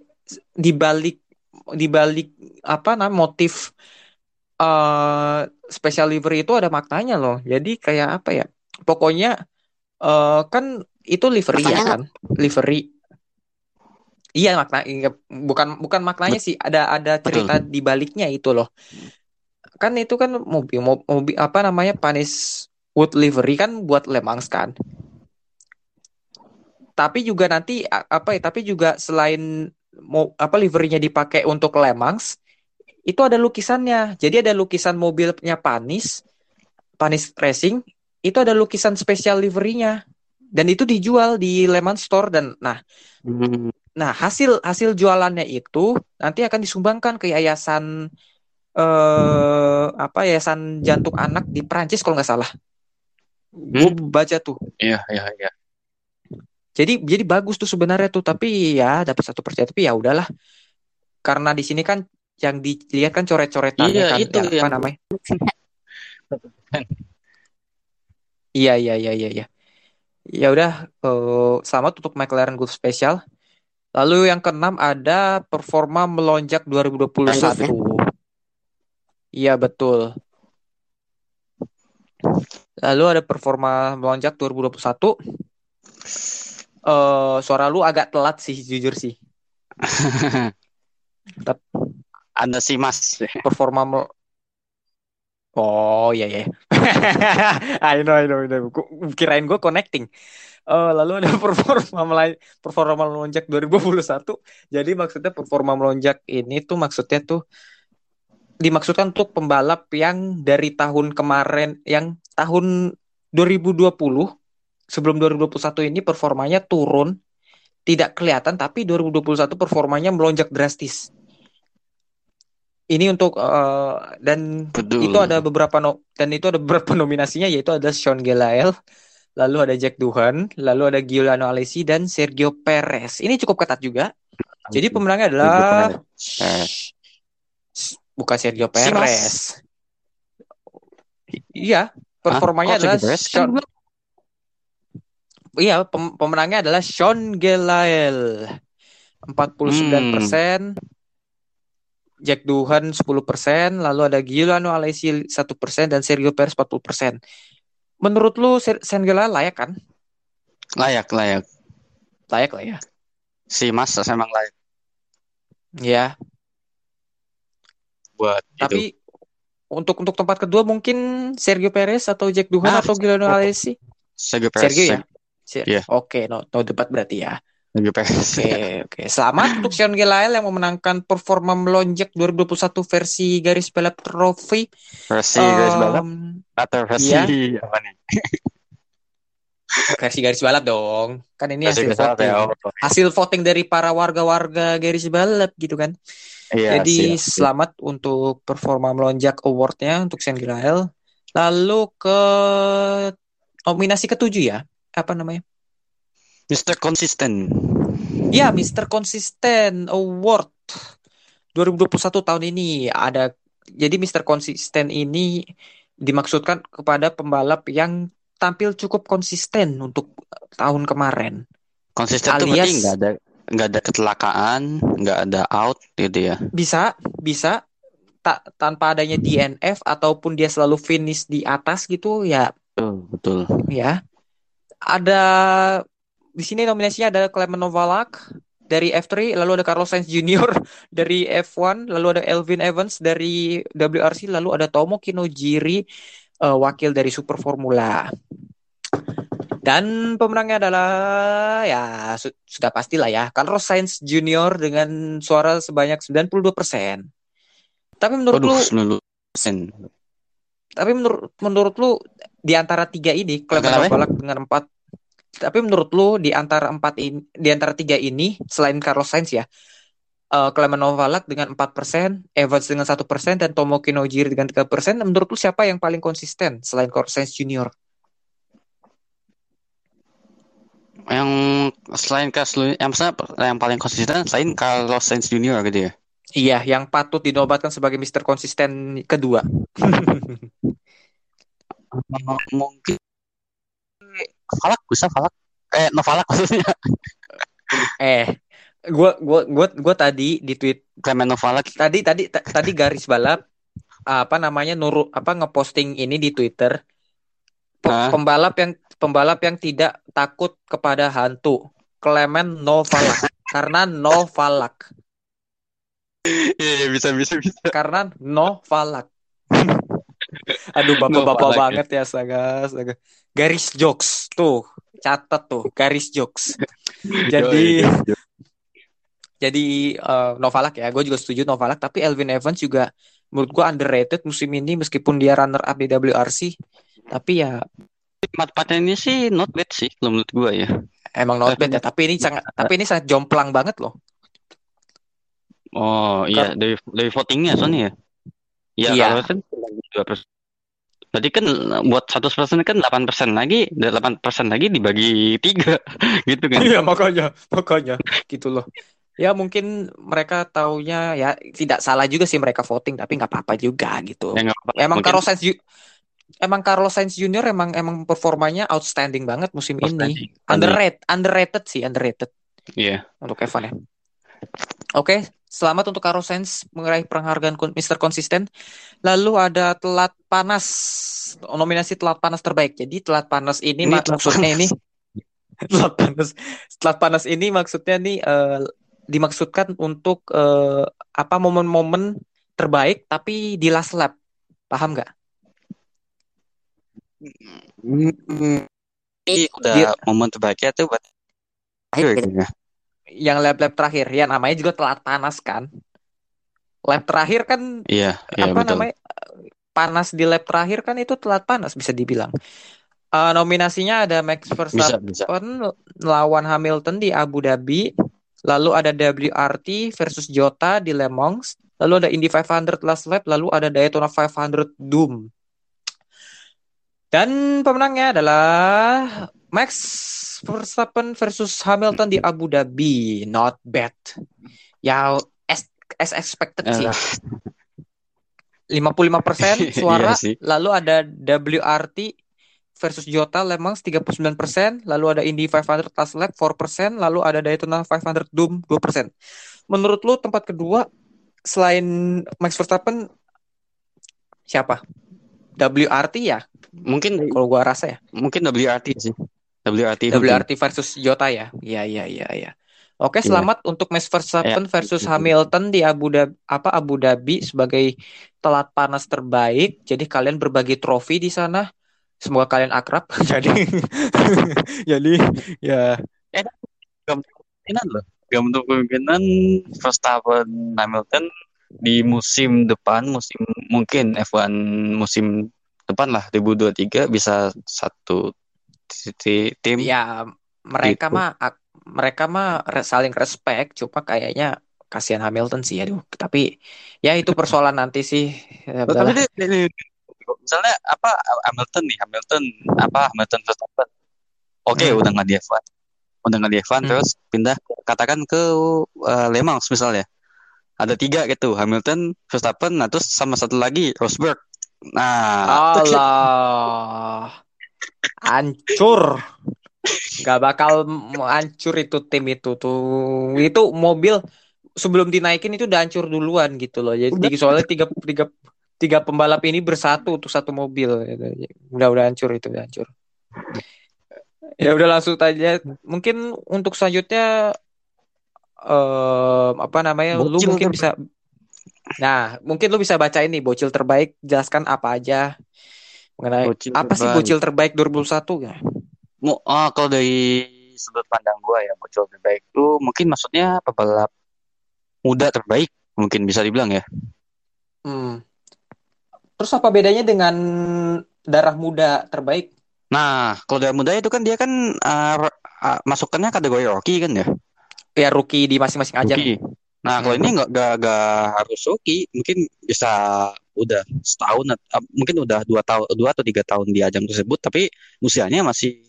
di balik di balik apa namanya motif eh special livery itu ada maknanya loh. Jadi kayak apa ya? Pokoknya eh kan itu livery ya kan? Livery. Iya makna bukan bukan maknanya sih ada ada cerita di baliknya itu loh. Kan itu kan mobil mo- mobil apa namanya Panis Wood livery kan buat Le Mans kan. Tapi juga nanti apa ya? Tapi juga selain mau apa liverynya dipakai untuk Le Mans, itu ada lukisannya. Jadi ada lukisan mobilnya Panis, Panis Racing, itu ada lukisan spesial liverynya. Dan itu dijual di Le Mans Store dan nah Hmm, Nah, hasil hasil jualannya itu nanti akan disumbangkan ke yayasan eh apa yayasan jantung anak di Prancis kalau nggak salah. Gue baca tuh. Iya, iya, iya. Jadi jadi bagus tuh sebenarnya tuh, tapi ya dapat satu persen tapi ya udahlah. Karena di sini kan yang dilihat kan coret-coretannya Iya, kan itu yang apa yang- namanya? Iya iya iya iya iya. Ya udah eh, selamat untuk McLaren Gulf Special. Lalu yang keenam ada performa melonjak 2021. Iya betul. Lalu ada performa melonjak 2021. Eh suara lu agak telat sih jujur sih. Ada sih Mas. Performa mel- Oh iya iya. I know I know, I know. Kirain gue connecting. Eh, lalu ada performa melai- performa melonjak 2021. Jadi maksudnya performa melonjak ini tuh maksudnya tuh dimaksudkan untuk pembalap yang dari tahun kemarin yang tahun 2020 sebelum 2021 ini performanya turun tidak kelihatan tapi 2021 performanya melonjak drastis. Ini untuk eh, dan Betul. itu ada beberapa no dan itu ada beberapa nominasinya yaitu ada Sean Gelael, lalu ada Jack Doohan, lalu ada Giuliano Alesi dan Sergio Perez. Ini cukup ketat juga. Jadi pemenangnya adalah bukan Sergio. Perez. Iya, performanya Hah? Adalah kan Sean, iya pem- pemenangnya adalah Sean Gelael. 49%, Jack Doohan 10%, lalu ada Giuliano Alesi 1% dan Sergio Perez 40%. Menurut lu Gelael layak kan? Layak, layak. Layak lah ya. Si Mas emang layak Ya, buat itu. tapi untuk untuk tempat kedua mungkin Sergio Perez atau Jack Doohan Ah, atau Giuliano Alesi? Sergio Perez. Sergio ya? Ser- Iya. Oke, no, no debat berarti ya. Oke, oke. Selamat untuk Sean Gelael yang memenangkan performa melonjak 2021 versi garis balap trofi. Versi garis balap atau versi iya. apa nih? versi garis balap dong. Kan ini Versi hasil voting. ya. Oh, Hasil voting dari para warga-warga garis balap gitu kan. iya, Jadi siap, siap. selamat untuk performa melonjak awardnya untuk Sean Gelael. Lalu ke nominasi ketujuh ya. Apa namanya? Mr. Konsisten. Ya, Mr. Konsisten Award 2021 tahun ini ada jadi Mr. Konsisten ini dimaksudkan kepada pembalap yang tampil cukup konsisten untuk tahun kemarin. Konsisten Alias- berarti nggak ada nggak ada kecelakaan, nggak ada out gitu ya. Bisa, bisa tak tanpa adanya DNF ataupun dia selalu finish di atas gitu ya, Betul, betul. ya. Ada di sini nominasinya ada Clement Novalak dari F3, lalu ada Carlos Sainz Jr. dari F1, lalu ada Elvin Evans dari WRC, lalu ada Tomo Kinojiri eh, wakil dari Super Formula. Dan pemenangnya adalah ya su- sudah pastilah ya Carlos Sainz Jr. dengan suara sebanyak 92%. Tapi menurut lu, Waduh, 90%. tapi menurut menurut lu di antara tiga ini Clement Kenapa? Novalak dengan empat tapi menurut lu di antara empat ini di antara tiga ini selain Carlos Sainz ya eh Clement Novalak dengan 4%, Evans dengan satu persen dan Tomo Kinojiri dengan 3%. Menurut lu siapa yang paling konsisten selain Carlos Sainz Jr.? Yang selain Carlos, yang yang paling konsisten selain Carlos Sainz Jr. gitu ya. Iya, yang patut dinobatkan sebagai Mister Konsisten kedua. Mungkin Falak bisa Falak. Eh, Novalak maksudnya. eh, gua gua gua gua tadi di tweet Clement Novalak. tadi tadi ta- tadi garis balap apa namanya nuru apa ngeposting ini di Twitter Hah? pembalap yang pembalap yang tidak takut kepada hantu Clement Novalak karena Novalak Iya, iya, bisa bisa bisa. karena Novalak aduh bapak-bapak ya. banget ya astaga, astaga. garis jokes tuh catat tuh garis jokes jadi jadi eh, Novalak ya gue juga setuju Novalak tapi Elvin Evans juga menurut gue underrated musim ini meskipun dia runner up di WRC tapi ya Empat-empatnya ini sih not bad sih, menurut gua ya. emang not bad ya tapi ini sangat tapi ini sangat jomplang banget loh Oh iya, dari dari votingnya soalnya ya. Iya, Iya. kalau kan dua persen. Berarti kan buat 100% kan 8% lagi, dan 8% lagi dibagi tiga, gitu kan. Iya makanya, makanya gitu loh. Ya mungkin mereka taunya ya tidak salah juga sih mereka voting tapi nggak apa-apa juga gitu. Ya, nggak apa-apa. Emang Mungkin Carlos Sainz emang Carlos Sainz Junior emang emang performanya outstanding banget musim ini. outstanding. Underrated, underrated sih, underrated Iya. untuk Evan ya. Oke, selamat untuk Carlos Sainz meraih penghargaan Mr. Konsisten. Lalu ada telat panas, nominasi telat panas terbaik. Jadi telat panas ini, Ini telat maksudnya panas. ini telat panas, telat panas ini maksudnya nih eh, dimaksudkan untuk eh, apa momen-momen terbaik tapi di last lap. Paham nggak? Hmm, Ini udah Dia- momen terbaiknya tuh buat akhir gitu ya. Yang lap-lap terakhir ya namanya juga telat panas kan. lap terakhir kan Iya, iya apa betul. namanya panas di lap terakhir kan itu telat panas bisa dibilang. Eh, nominasinya ada Max Bisa, Verstappen bisa. lawan Hamilton di Abu Dhabi, lalu ada WRT versus Jota di Le Mans, lalu ada Indy 500 Last Lap, lalu ada Daytona 500 Doom. Dan pemenangnya adalah Max Verstappen versus Hamilton di Abu Dhabi. Not bad. Ya as, as expected sih. Eh, 55% suara, Iya sih. lalu ada WRT versus Jota Le Mans 39%, lalu ada Indy 500 Last Lap 4%, lalu ada Daytona 500 Doom 2%. Menurut lu tempat kedua selain Max Verstappen siapa? WRT ya? mungkin Kalau gua rasa ya. mungkin WRT sih. WRT. WRT versus Jota ya. Iya iya iya iya. Oke, Iya. selamat untuk Max Verstappen Ya. versus Hamilton di Abu Dhabi apa Abu Dhabi sebagai telat panas terbaik. Jadi kalian berbagi trofi di sana. Semoga kalian akrab. jadi jadi ya kemungkinan loh. Gak menutup kemungkinan Verstappen Hamilton di musim depan, musim mungkin F1 musim depan lah 2023 bisa satu ti- ti- tim. ya mereka Gitu. mah mereka mah saling respect cuma kayaknya kasihan Hamilton sih aduh. Tapi ya itu persoalan nanti sih. Ya, tapi dia- dia- dia- misalnya apa Hamilton nih, Hamilton apa Hamilton Verstappen. Oke, Hmm. udah nggak di F1. Udah nggak di F1 Hmm. terus pindah katakan ke uh, Le Mans misalnya. Ada tiga gitu, Hamilton, Verstappen, nah terus sama satu lagi Rosberg. Nah, Allah. Hancur. Gak bakal hancur itu tim itu tuh. Itu mobil sebelum dinaikin itu udah hancur duluan gitu loh. Jadi soalnya tiga, tiga, tiga pembalap ini bersatu untuk satu mobil. Udah udah hancur itu udah hancur. Ya udah langsung aja. Mungkin untuk selanjutnya em, apa namanya? Lu Bocil mungkin terbaik. bisa Nah, mungkin lu bisa baca ini bocil terbaik, jelaskan apa aja mengenai Bocil apa sih terbaik. bocil terbaik 2021 ya? Mu- oh, kalau dari sudut pandang gua ya, bocil terbaik itu mungkin maksudnya pebalap muda terbaik, mungkin bisa dibilang ya. Hmm. Terus apa bedanya dengan darah muda terbaik? Nah, kalau dari muda itu kan dia kan uh, uh, masukannya kategori rookie kan ya. Ya rookie di masing-masing ajang. Nah, kalau Hmm. ini nggak nggak nggak harus rookie, mungkin bisa udah setahun, mungkin udah dua tahun, dua atau tiga tahun di ajang tersebut, tapi usianya masih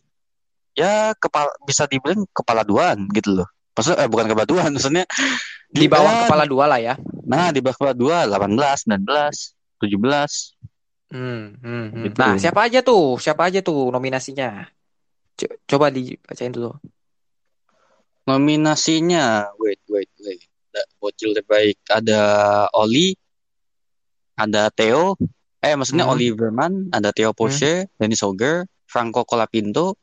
ya kepala bisa dibilang kepala duaan gitu loh. Maksudnya eh, bukan kepala duaan, maksudnya Di bawah ya, kepala dua lah ya. Nah, di bawah kepala dua, 18, 19, 17. Hmm, hmm, hmm. Gitu. Nah, siapa aja tuh? Siapa aja tuh nominasinya? Co- coba dibacain dulu. Nominasinya, wait, wait, wait. Ada bocil terbaik, ada Oli, ada Theo, eh maksudnya Hmm. Oliverman, ada Theo Porsche, Dennis Hogger, Franco Colapinto.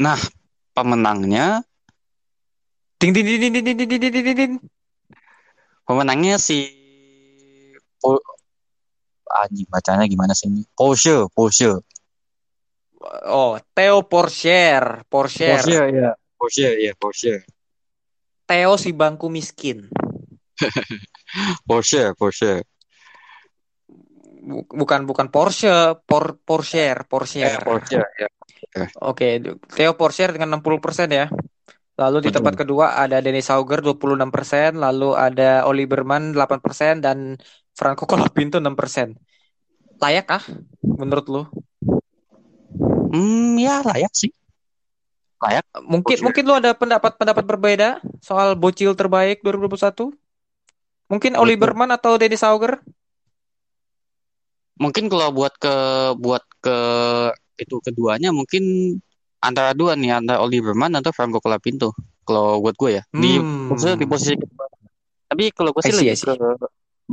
Nah, pemenangnya, Ding ding ding ding ding ding ding ding ding ding. pemenangnya si po anjing bacanya gimana sih ini? Porsche, Porsche. Oh, Theo Porsche, Porsche. ya. Porsche, ya, Porsche. Theo si bangku miskin. Porsche, Porsche. Bu- Bukan bukan Porsche, por Porsche, Porsche. Eh, Porsche, ya. Oke, Theo Porsche dengan 60% ya. Lalu di tempat kedua ada Dennis Hauger 26%, lalu ada Oliverman 8% dan Franco Colapinto 6%. Layak kah menurut lu? Hmm, ya layak sih. Layak. Mungkin Porsche. mungkin lu ada pendapat-pendapat berbeda soal bocil terbaik 2021? Mungkin Oliverman atau Dennis Hauger? Mungkin kalau buat ke buat ke itu keduanya mungkin antara dua nih antara Oliverman atau Franco Colapinto. Kalau buat gue ya di Hmm. maksudnya di posisi kedua. Tapi kalau gue sih see, lebih ke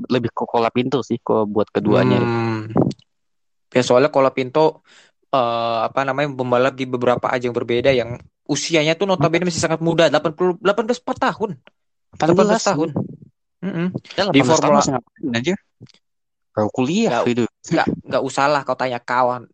lebih ke Colapinto sih kalau buat keduanya. Hmm. Ya soalnya Colapinto eh, apa namanya pembalap di beberapa ajang berbeda yang usianya tuh notabene masih sangat muda, 80 18 4 tahun. 18 tahun. Mm-mm. Ya, Di 18 tahun Formula- aja? Baru kuliah Nggak- gitu. Nggak nggak usah lah kau tanya kawan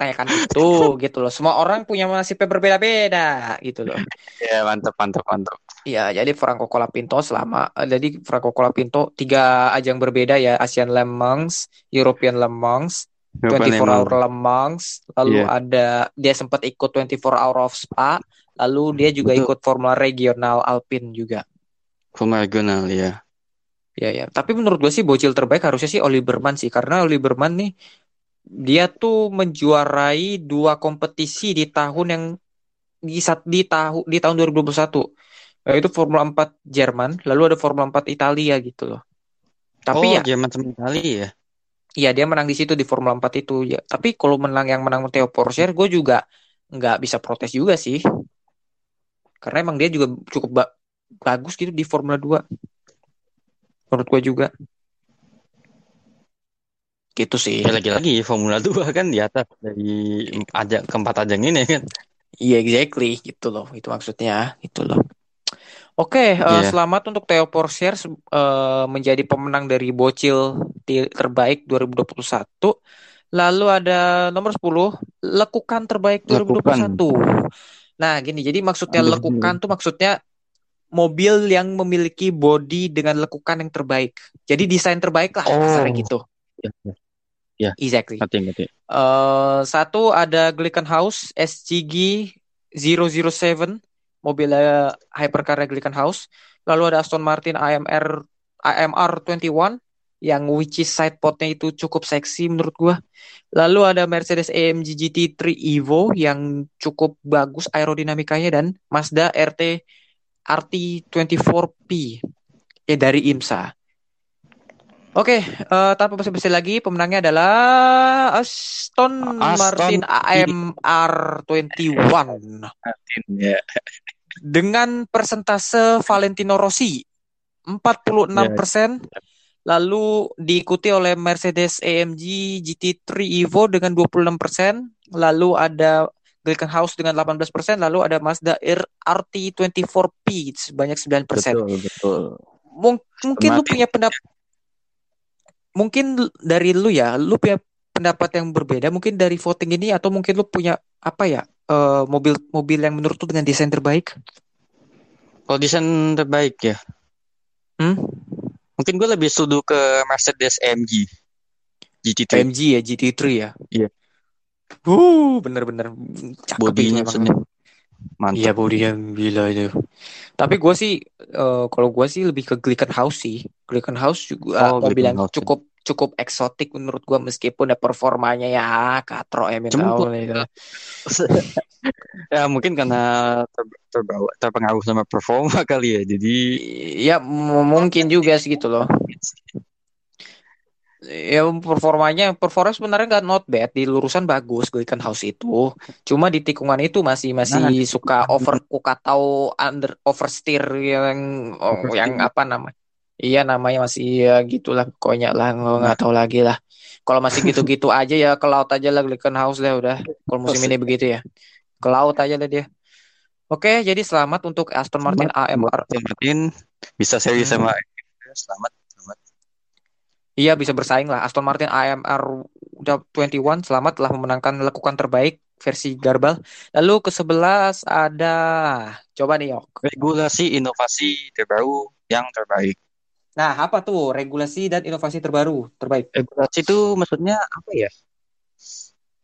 mempertanyakan itu gitu loh. Semua orang punya nasibnya berbeda-beda gitu loh. Ya, mantap, mantap, mantap. Iya, jadi Franco Colapinto selama eh, jadi Franco Colapinto tiga ajang berbeda ya, Asian Le Mans, European Le Mans, 24 Hour Le Mans, lalu Iya. ada dia sempat ikut 24 Hour of Spa, lalu dia juga Betul. ikut Formula Regional Alpine juga. Formula regional ya. Ya ya, tapi menurut gue sih bocil terbaik harusnya sih Oliver Mann sih karena Oliver Mann nih dia tuh menjuarai dua kompetisi di tahun yang di saat di tahun di tahun 2021 yaitu Formula 4 Jerman, lalu ada Formula 4 Italia gitu loh. Tapi oh, ya, Jerman sama Italia ya. iya dia menang di situ di Formula 4 itu ya. Tapi kalau menang yang menang Theo Porcher, gue juga nggak bisa protes juga sih. Karena emang dia juga cukup ba- bagus gitu di Formula 2. Menurut gue juga. Gitu sih. Lagi-lagi Formula 2 kan di atas dari ajang keempat ajang ini kan. Iya exactly gitu loh. Itu maksudnya gitu loh. Oke, eh, Iya. selamat untuk Theo Porcher se- eh, menjadi pemenang dari Bocil terbaik 2021. Lalu ada nomor 10, lekukan terbaik 2021. Nah, gini, jadi maksudnya lekukan tuh maksudnya mobil yang memiliki bodi dengan lekukan yang terbaik. Jadi desain terbaik lah, Oh. kasarnya gitu. Ya, ya. Exactly. Ngerti, ngerti. Eh, satu ada Glickenhaus SCG 007 mobilnya hypercar Glickenhaus. Lalu ada Aston Martin AMR AMR 21 yang which is side podnya itu cukup seksi menurut gua. Lalu ada Mercedes AMG GT3 Evo yang cukup bagus aerodinamikanya dan Mazda RT RT24P ya dari IMSA. Oke, eh, tanpa basa-basi lagi, pemenangnya adalah Aston, Aston Martin AMR 21 Ya. dengan persentase Valentino Rossi 46%, lalu diikuti oleh Mercedes AMG GT3 Evo dengan 26%, lalu ada Glickenhaus dengan 18%, lalu ada Mazda R RT24P sebanyak 9%. Betul, betul. Mung- mungkin lu punya pendapat mungkin dari lu ya lu punya pendapat yang berbeda mungkin dari voting ini atau mungkin lu punya apa ya eh, mobil mobil yang menurut lu dengan desain terbaik Kalau desain terbaik ya. Hmm? Mungkin gue lebih setuju ke Mercedes AMG GT3. AMG ya GT3 ya Iya. Uh bener-bener cakep Bodinya maksudnya mantap. Iya body yang gila itu. Tapi gue sih eh, kalau gue sih lebih ke Glickenhaus sih. Glickenhaus juga Oh, mobil yang Glickenhaus. cukup cukup eksotik menurut gue meskipun ya performanya ya katro ya minta Jemput. Allah itu. ya mungkin karena ter- terbawa terpengaruh sama performa kali ya. Jadi Ya mungkin juga sih gitu loh. Ya performanya performa sebenarnya nggak not bad di lurusan bagus Glickenhaus itu. Cuma di tikungan itu masih masih Nah, suka overcook atau under oversteer yang oh, Oversteer. yang apa namanya? Iya namanya masih ya gitulah pokoknya lah nggak tahu lagi lah. Kalau masih gitu-gitu aja ya ke laut aja lah Glickenhaus lah udah. Kalau musim ini begitu ya. Ke laut aja lah dia. Oke, jadi selamat untuk Aston Martin AMR. Aston Martin bisa seri Hmm. sama selamat selamat. Iya bisa bersaing lah. Aston Martin AMR udah 21 selamat telah memenangkan lekukan terbaik versi Garbal. Lalu ke 11 ada coba nih Yok. Regulasi inovasi terbaru yang terbaik. Nah, apa tuh regulasi dan inovasi terbaru terbaik? Regulasi itu maksudnya apa ya?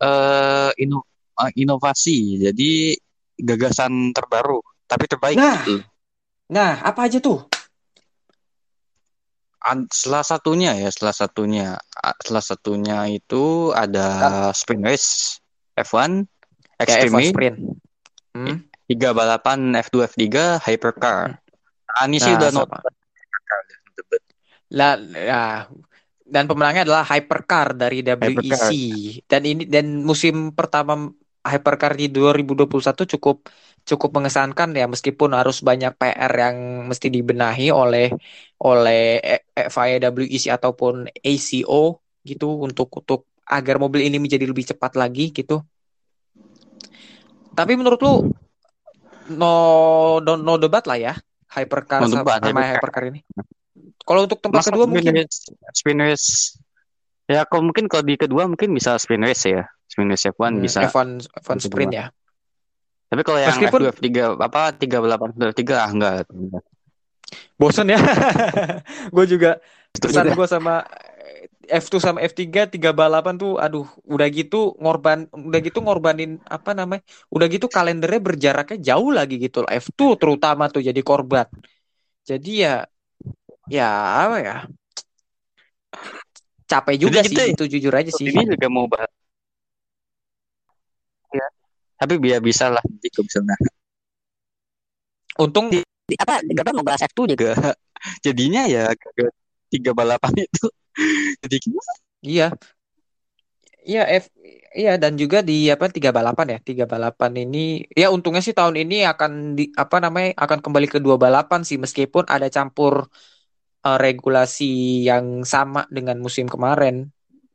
Eh ino- eh, inovasi. Jadi gagasan terbaru tapi terbaik Nah. gitu. Nah, apa aja tuh? Salah satunya ya, salah satunya, ah, salah satunya itu ada sprint race F1, Ya F1 Extreme, Sprint. Hmm? tiga balapan F2, F3, hypercar. Nah, ini sih Nah, udah sama. not hypercar. Lah, ya. Dan pemenangnya adalah Hypercar dari WEC. Dan ini dan musim pertama Hypercar di 2021 cukup cukup mengesankan ya meskipun harus banyak PR yang mesti dibenahi oleh oleh E- E- FIA WEC ataupun ACO gitu untuk untuk agar mobil ini menjadi lebih cepat lagi gitu. Tapi menurut lu no no, no debat lah ya Hypercar No sama, debat, sama Hypercar. Hypercar ini. Kalau untuk tempat Masa kedua mungkin race Ya, kalau mungkin kalau di kedua mungkin bisa spin race ya. Spin race F1 Hmm, bisa. F1 F1 Di sprint kedua. ya. Tapi kalau yang Meskipun- F2 F3 apa 38 F3 ah enggak. Bosen ya. gue juga pesan gue sama F2 sama F3 tiga balapan tuh aduh udah gitu ngorban udah gitu ngorbanin apa namanya udah gitu kalendernya berjaraknya jauh lagi gitu loh F2 terutama tuh jadi korban jadi ya ya apa ya capek juga Jadi sih kita- itu jujur aja sih Ini juga mau bahas. Ya. Tapi biar bisa lah bisa nah. untung Di, apa apa mau bahas F2 juga. Jadinya ya tiga balapan itu. Jadi gimana? Iya. Iya F iya dan juga di apa tiga balapan ya tiga balapan ini ya untungnya sih tahun ini akan di apa namanya akan kembali ke dua balapan sih meskipun ada campur eh, regulasi yang sama dengan musim kemarin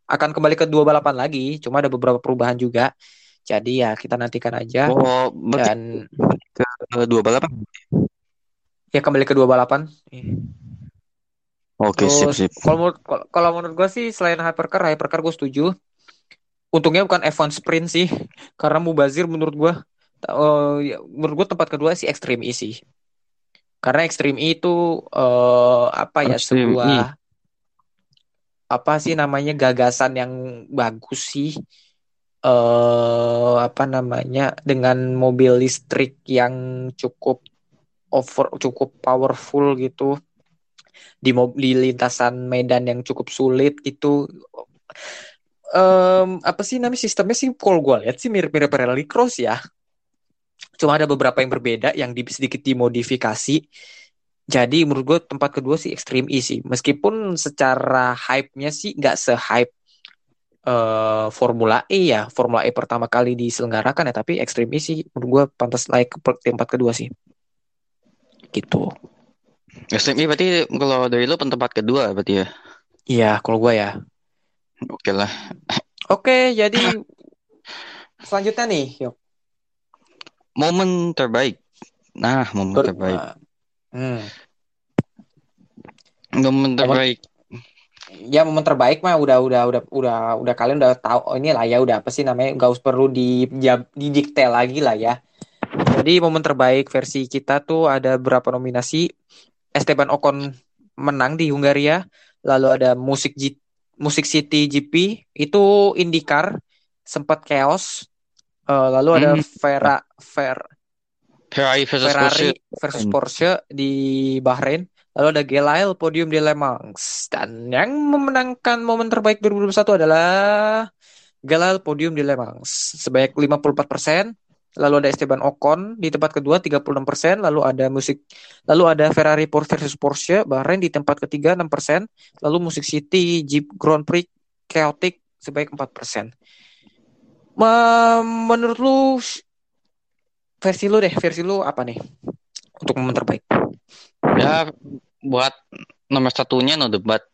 akan kembali ke dua balapan lagi cuma ada beberapa perubahan juga jadi ya kita nantikan aja Oh, dan ke dua balapan. ya kembali ke dua balapan Oke, sip Terus sip. kalau menurut kalau- menurut gue sih selain hypercar, hypercar gue setuju. Untungnya bukan F1 sprint sih, karena Mubazir menurut gue, eh, ya, menurut gue tempat kedua sih Extreme E sih. Karena Extreme E itu eh, apa ya Extreme E. sebuah apa sih namanya gagasan yang bagus sih. eh apa namanya dengan mobil listrik yang cukup over cukup powerful gitu di mob- di lintasan medan yang cukup sulit itu Em, apa sih namanya sistemnya sih kalau gue lihat sih mirip-mirip rallycross ya cuma ada beberapa yang berbeda yang di, sedikit dimodifikasi jadi menurut gue tempat kedua sih Extreme E sih meskipun secara hype-nya sih nggak se-hype eh, Formula E ya Formula E pertama kali diselenggarakan ya tapi Extreme E sih menurut gue pantas naik ke tempat kedua sih gitu SMI berarti kalau dari lu tempat kedua berarti ya. iya kalau gue ya Oke lah. Oke, jadi selanjutnya nih, yuk. Momen terbaik. Nah, momen Tur- terbaik. Hmm. Momen terbaik. Ya momen terbaik mah udah udah udah udah udah kalian udah tahu oh, ini lah ya udah apa sih namanya nggak usah perlu di didikte lagi lah ya. Jadi momen terbaik versi kita tuh ada berapa nominasi? Esteban Ocon menang di Hungaria, lalu ada musik G- musik City GP itu IndyCar sempat chaos. Eh, lalu ada Hmm. Vera Fer Ferrari versus Ferrari Porsche. versus. Porsche di Bahrain. Lalu ada Gelail podium di Le Mans. Dan yang memenangkan momen terbaik 2021 adalah Gelail podium di Le Mans sebanyak 54%. Lalu ada Esteban Ocon di tempat kedua 36%, lalu ada musik lalu ada Ferrari versus Porsche Bahrain di tempat ketiga 6%, lalu Musik City Jeep Grand Prix Chaotic sebanyak 4%. Ma- menurut lu versi lu deh, versi lu apa nih untuk momen terbaik? Ya, buat nomor satunya no debat.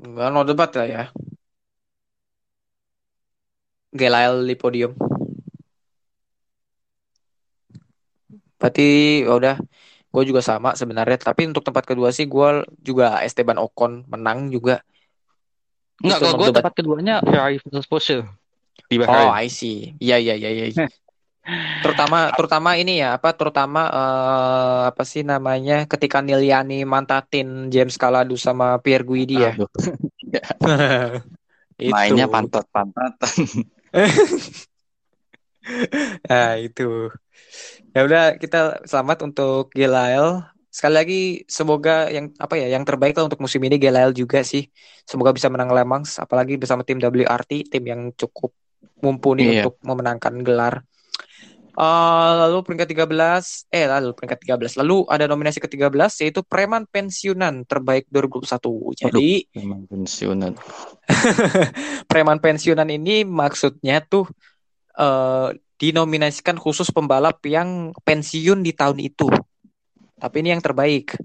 Nggak no debat lah ya. Gelail di podium. Berarti ya udah, gue juga sama sebenarnya. Tapi untuk tempat kedua sih gue juga Esteban Ocon menang juga. Enggak, kalau gue tempat keduanya Ferrari versus Porsche di Oh. I see. Iya iya iya iya. Terutama terutama ini ya apa terutama eh, apa sih namanya ketika Niliani mantatin James Calado sama Pierre Guidi ya. Mainnya pantat-pantatan. Nah, itu. Ya udah kita selamat untuk Gelael. Sekali lagi semoga yang apa ya yang terbaik lah untuk musim ini Gelael juga sih. Semoga bisa menang Le Mans apalagi bersama tim WRT, tim yang cukup mumpuni Iya. untuk memenangkan gelar. Eh, lalu peringkat 13, eh lalu peringkat 13. Lalu ada nominasi ke-13 yaitu Preman Pensiunan terbaik 2021. Jadi Memang pensiunan. preman pensiunan ini maksudnya tuh eh dinominasikan khusus pembalap yang pensiun di tahun itu. Tapi ini yang terbaik.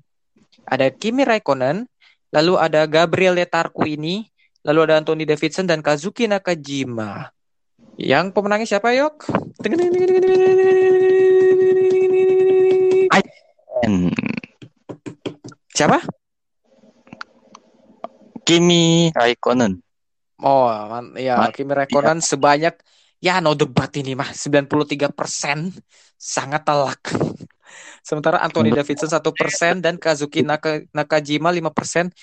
Ada Kimi Raikkonen, lalu ada Gabriele Tarquini, lalu ada Anthony Davidson dan Kazuki Nakajima. Yang pemenangnya siapa, Yok? Hmm, Siapa? Kimi Raikkonen. Oh, man, ya Ma- Kimi Räikkönen sebanyak ya no debat ini mah 93% sangat telak. Sementara Anthony. Davidson 1% dan Kazuki Naka, Nakajima 5%.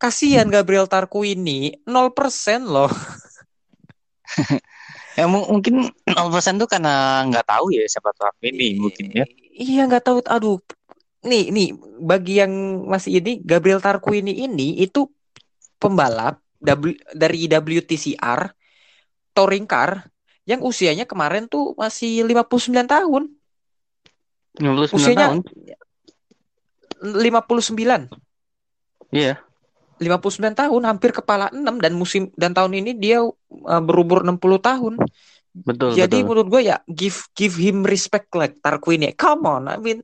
Kasihan Gabriel Tarquini 0% loh. Ya mu- mungkin 0% tuh karena nggak tahu ya siapa tuh ini mungkin ya. Iya nggak tahu. Aduh, nih nih bagi yang masih ini Gabriel Tarquini ini itu pembalap W, dari WTCR touring car yang usianya kemarin tuh masih 59 tahun. 59 Usianya tahun. 59. Iya. 59 tahun hampir kepala 6 dan musim dan tahun ini dia uh, berumur 60 tahun. Betul, Jadi betul. menurut gue ya give give him respect like Tarquini. Come on, I mean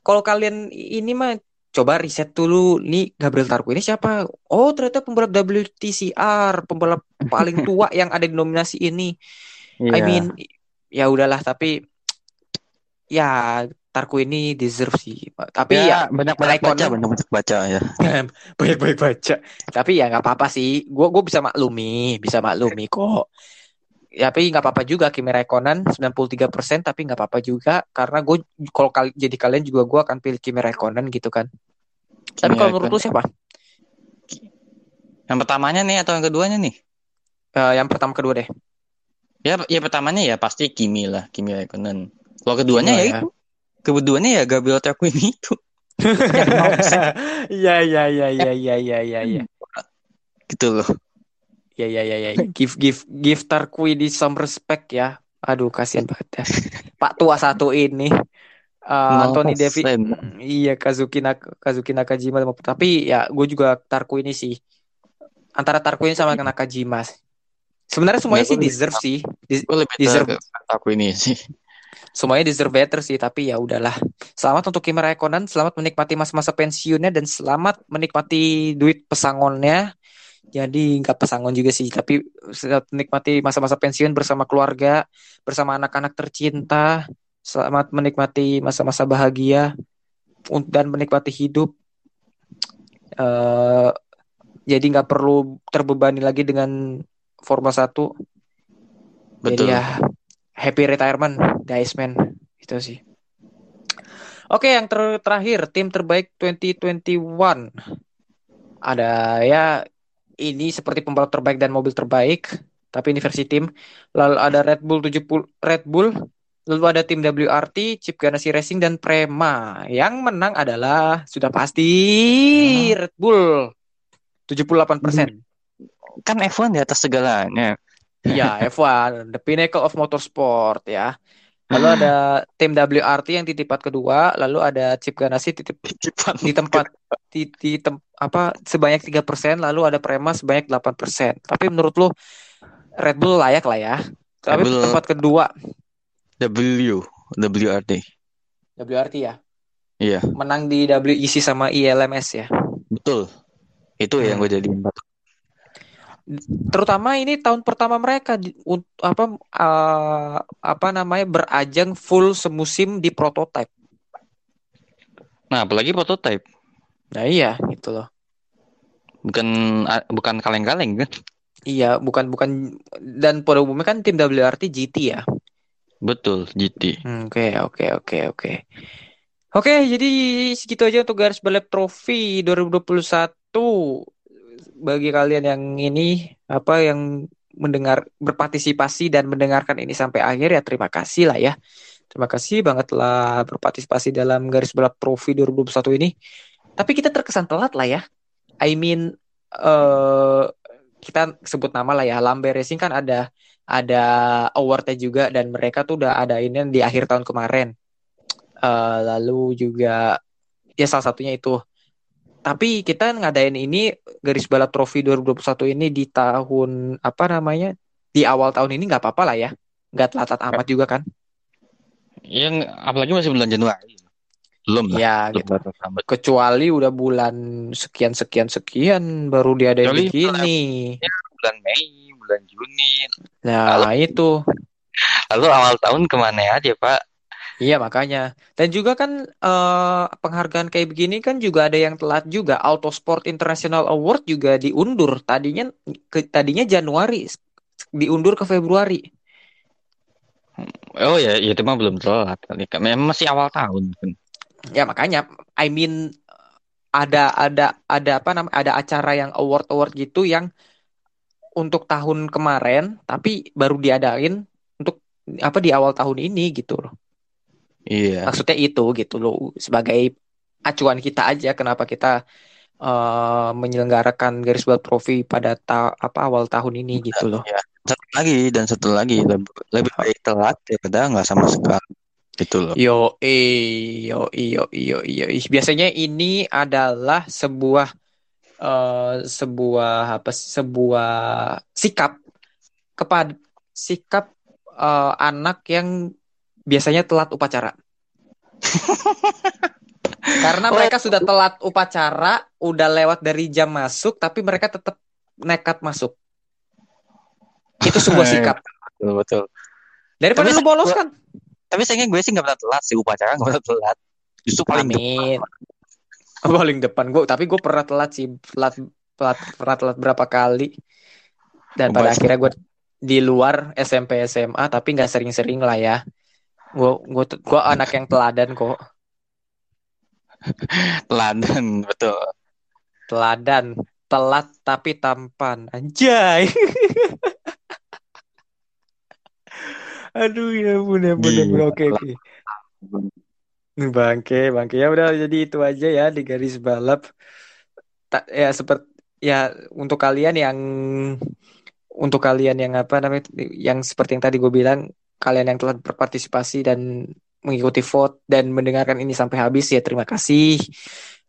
kalau kalian ini mah coba riset dulu nih Gabriel Tarquini siapa? Oh ternyata pembalap WTCR, pembalap paling tua yang ada di nominasi ini. I Iya. mean ya udahlah tapi ya Tarquini deserve sih. Tapi ya, ya banyak-banyak baca, banyak-banyak baca ya. banyak-banyak baca. Tapi ya nggak apa-apa sih. Gue gue bisa maklumi, bisa maklumi kok. Ya, tapi nggak apa-apa juga Kimi Räikkönen 93% tapi nggak apa-apa juga karena gue kalau kali jadi kalian juga gue akan pilih Kimi Räikkönen gitu kan. Tapi Kimi kalau menurut lu siapa? Yang pertamanya nih atau yang keduanya nih? Eh, yang pertama kedua deh. Ya, ya pertamanya ya pasti Kimi lah, Kimi Raikkonen. Kalau keduanya Kedua ya ya. itu. Keduanya ya Gabriel Tarquini itu. Iya iya iya iya iya iya iya iya. Gitu loh. Iya iya iya iya. Give give give Tarquini some respect ya. Aduh kasihan banget ya. Pak tua satu ini. Eh, Anthony David 0%. Iya Kazuki Nak Kazuki Nakajima tapi ya gue juga Tarku ini sih antara Tarku ini sama Nakajima sebenarnya semuanya Ya, sih deserve sih lebih Deserve. ke Tarquini sih. Semuanya deserve better sih tapi ya udahlah. Selamat untuk Kimi Raikkonen selamat menikmati masa-masa pensiunnya dan selamat menikmati duit pesangonnya. Jadi nggak pesangon juga sih tapi selamat menikmati masa-masa pensiun bersama keluarga bersama anak-anak tercinta. Selamat menikmati masa-masa bahagia dan menikmati hidup. Eh jadi nggak perlu terbebani lagi dengan Formula 1 jadi Betul. ya happy retirement guys man. Itu sih. Oke yang ter- terakhir tim terbaik 2021 ada ya ini seperti pembalap terbaik dan mobil terbaik tapi ini versi tim. Lalu ada Red Bull 70 Red Bull lalu ada tim WRT Chip Ganassi Racing dan Prema. Yang menang adalah sudah pasti Red Bull. 78% Kan F1 di atas segalanya. Iya, F1, the pinnacle of motorsport ya. Lalu ada tim WRT yang di tempat kedua, lalu ada Chip Ganassi di, di tempat di, di tem- apa sebanyak 3%, lalu ada Prema sebanyak 8%. Tapi menurut lu Red Bull layak lah ya. Tapi Red Bull- tempat kedua W, WRT. WRT ya. Iya, Menang di WEC sama ILMS ya. betul. Itu yang Hmm. gue jadiin batu. Terutama ini tahun pertama mereka di, apa eh, apa namanya berajang full semusim di prototype. Nah, apalagi prototype. Nah iya gitu loh. Bukan bukan kaleng-kaleng kan? Iya, bukan bukan dan pada umumnya kan tim WRT GT ya. Betul, GT. Hmm, Oke, oke, oke, oke. Oke, jadi segitu aja untuk garis balap trofi 2021. Bagi kalian yang ini apa yang mendengar berpartisipasi dan mendengarkan ini sampai akhir ya terima kasih lah ya. Terima kasih banget telah berpartisipasi dalam garis balap trofi 2021 ini. Tapi kita terkesan telat lah ya. I mean eh kita sebut nama lah ya. Lambe Racing kan ada ada awardnya juga dan mereka tuh udah ada ini di akhir tahun kemarin. Eh, lalu juga ya salah satunya itu. Tapi kita ngadain ini garis balap trofi 2021 ini di tahun apa namanya? Di awal tahun ini nggak apa-apa lah ya. Nggak telat amat juga kan. Yang apalagi masih bulan Januari. Belum lah. Ya Belum gitu. amat. Kecuali udah bulan sekian sekian sekian baru diadain Kecuali begini. Bulan Mei, bulan Juni. Nah, itu. Lalu awal tahun ke mana aja, Pak? Iya makanya. Dan juga kan eh, penghargaan kayak begini kan juga ada yang telat juga. Autosport International Award juga diundur. Tadinya ke, tadinya Januari diundur ke Februari. Oh ya, ya itu mah belum telat kali. Memang masih awal tahun kan. Ya makanya I mean ada ada ada apa namanya ada acara yang award award gitu yang untuk tahun kemarin tapi baru diadain untuk apa di awal tahun ini gitu loh. Iya. Maksudnya itu gitu loh sebagai acuan kita aja kenapa kita eh, menyelenggarakan garis balap trofi pada ta- apa awal tahun ini gitu loh. Ya. Satu lagi dan satu lagi lebih, lebih baik telat daripada nggak sama sekali gitu loh. Yo, eh, yo, yo, yo, yo. Biasanya ini adalah sebuah eh, sebuah apa sebuah sikap kepada sikap eh, anak yang biasanya telat upacara. Karena mereka sudah telat upacara, udah lewat dari jam masuk, tapi mereka tetap nekat masuk. Itu sebuah sikap. Betul, betul. Daripada Tapi lu bolos kan. Tapi sayangnya gue sih nggak pernah telat sih upacara nggak pernah telat. Justru paling depan. Amin. Paling depan gue, tapi gue pernah telat sih, telat, telat, pernah telat berapa kali. Dan pada akhirnya gue di luar SMP SMA, tapi nggak sering-sering lah ya. Gue gue gue anak yang teladan kok, Teladan betul. teladan, telat tapi tampan, anjay. Aduh ya ampun ya ampun, ya ampun. Oke oke. Bangke, bangke ya udah jadi itu aja ya di garis balap. Tak ya seperti ya untuk kalian yang untuk kalian yang apa namanya yang seperti yang tadi gue bilang kalian yang telah berpartisipasi dan mengikuti vote dan mendengarkan ini sampai habis ya terima kasih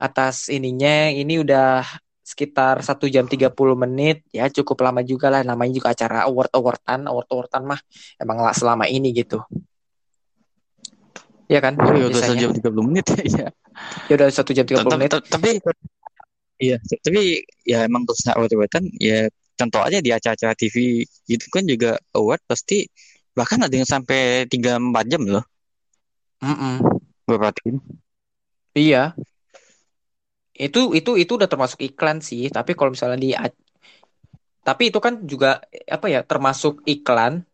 atas ininya. Ini udah sekitar satu jam 30 menit. Ya cukup lama juga lah. Namanya juga acara award awardan award awardan mah emang lah selama ini gitu. Ya kan? Oh iya udah biasanya. sejam 30 menit. Ya. Iya. ya udah satu jam 30 Tapi, menit. tapi iya, tapi ya emang terus award-awardan ya contoh aja di acara-acara TV itu kan juga award pasti bahkan ada yang sampai 3 4 jam loh. Mm-mm. Gue perhatiin. Iya, itu itu itu udah termasuk iklan sih. Tapi kalau misalnya di, tapi itu kan juga apa ya termasuk iklan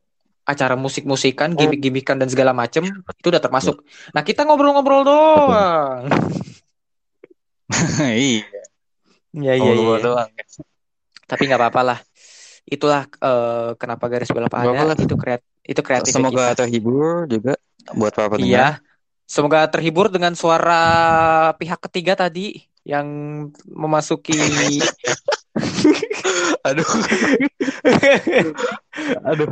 acara musik-musikan, gimmick-gimmickan dan segala macem itu udah termasuk. Nah kita ngobrol-ngobrol doang. iya. Iya iya Ngobrol iya. doang. Tapi nggak apa-apa lah. Itulah eh, kenapa garis balap ada. Itu kreat itu kreatif Semoga kita. terhibur juga buat para pendengar. Iya. Semoga terhibur dengan suara pihak ketiga tadi yang memasuki Aduh, aduh,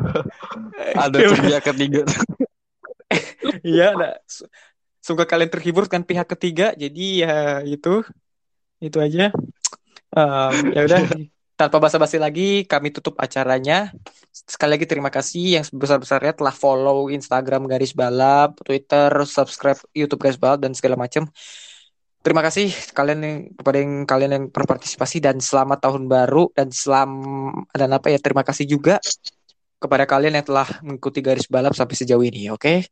ada pihak ketiga. Iya, nah, semoga kalian terhibur dengan pihak ketiga. Jadi ya itu, itu aja. Em, ya udah, tanpa basa-basi lagi, kami tutup acaranya. Sekali lagi terima kasih yang sebesar-besarnya telah follow Instagram Garis Balap, Twitter, subscribe YouTube Garis Balap dan segala macam. Terima kasih kalian yang kepada yang kalian yang berpartisipasi dan selamat tahun baru dan selam dan apa ya terima kasih juga kepada kalian yang telah mengikuti garis balap sampai sejauh ini, oke?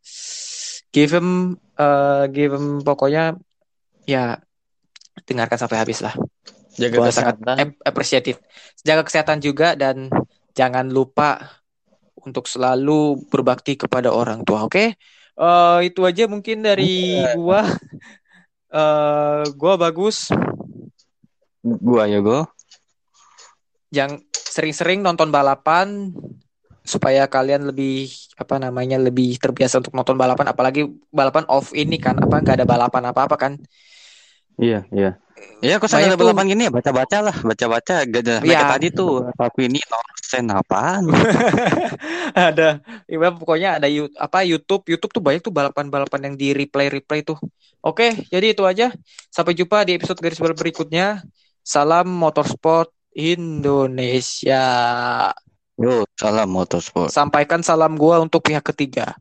Give him, uh, give him pokoknya ya dengarkan sampai habis lah. Jaga Gua sangat kesehatan. ap- appreciative. Jaga kesehatan juga dan jangan lupa untuk selalu berbakti kepada orang tua, oke? Eh, itu aja mungkin dari gua. Eh, gua bagus. Gua ya go. Yang sering-sering nonton balapan supaya kalian lebih apa namanya lebih terbiasa untuk nonton balapan apalagi balapan off ini kan apa nggak ada balapan apa apa kan Iya, iya. Iya, aku nah, sengaja bilang gini ya baca-baca lah, baca-baca gak ada. Ya. tadi tuh tapi ini nonsen apaan? ada, ya, pokoknya ada apa YouTube, YouTube tuh banyak tuh balapan-balapan yang di replay replay tuh. Oke, jadi itu aja. Sampai jumpa di episode garis bawah berikutnya. Salam motorsport Indonesia. Yo, salam motorsport. Sampaikan salam gua untuk pihak ketiga.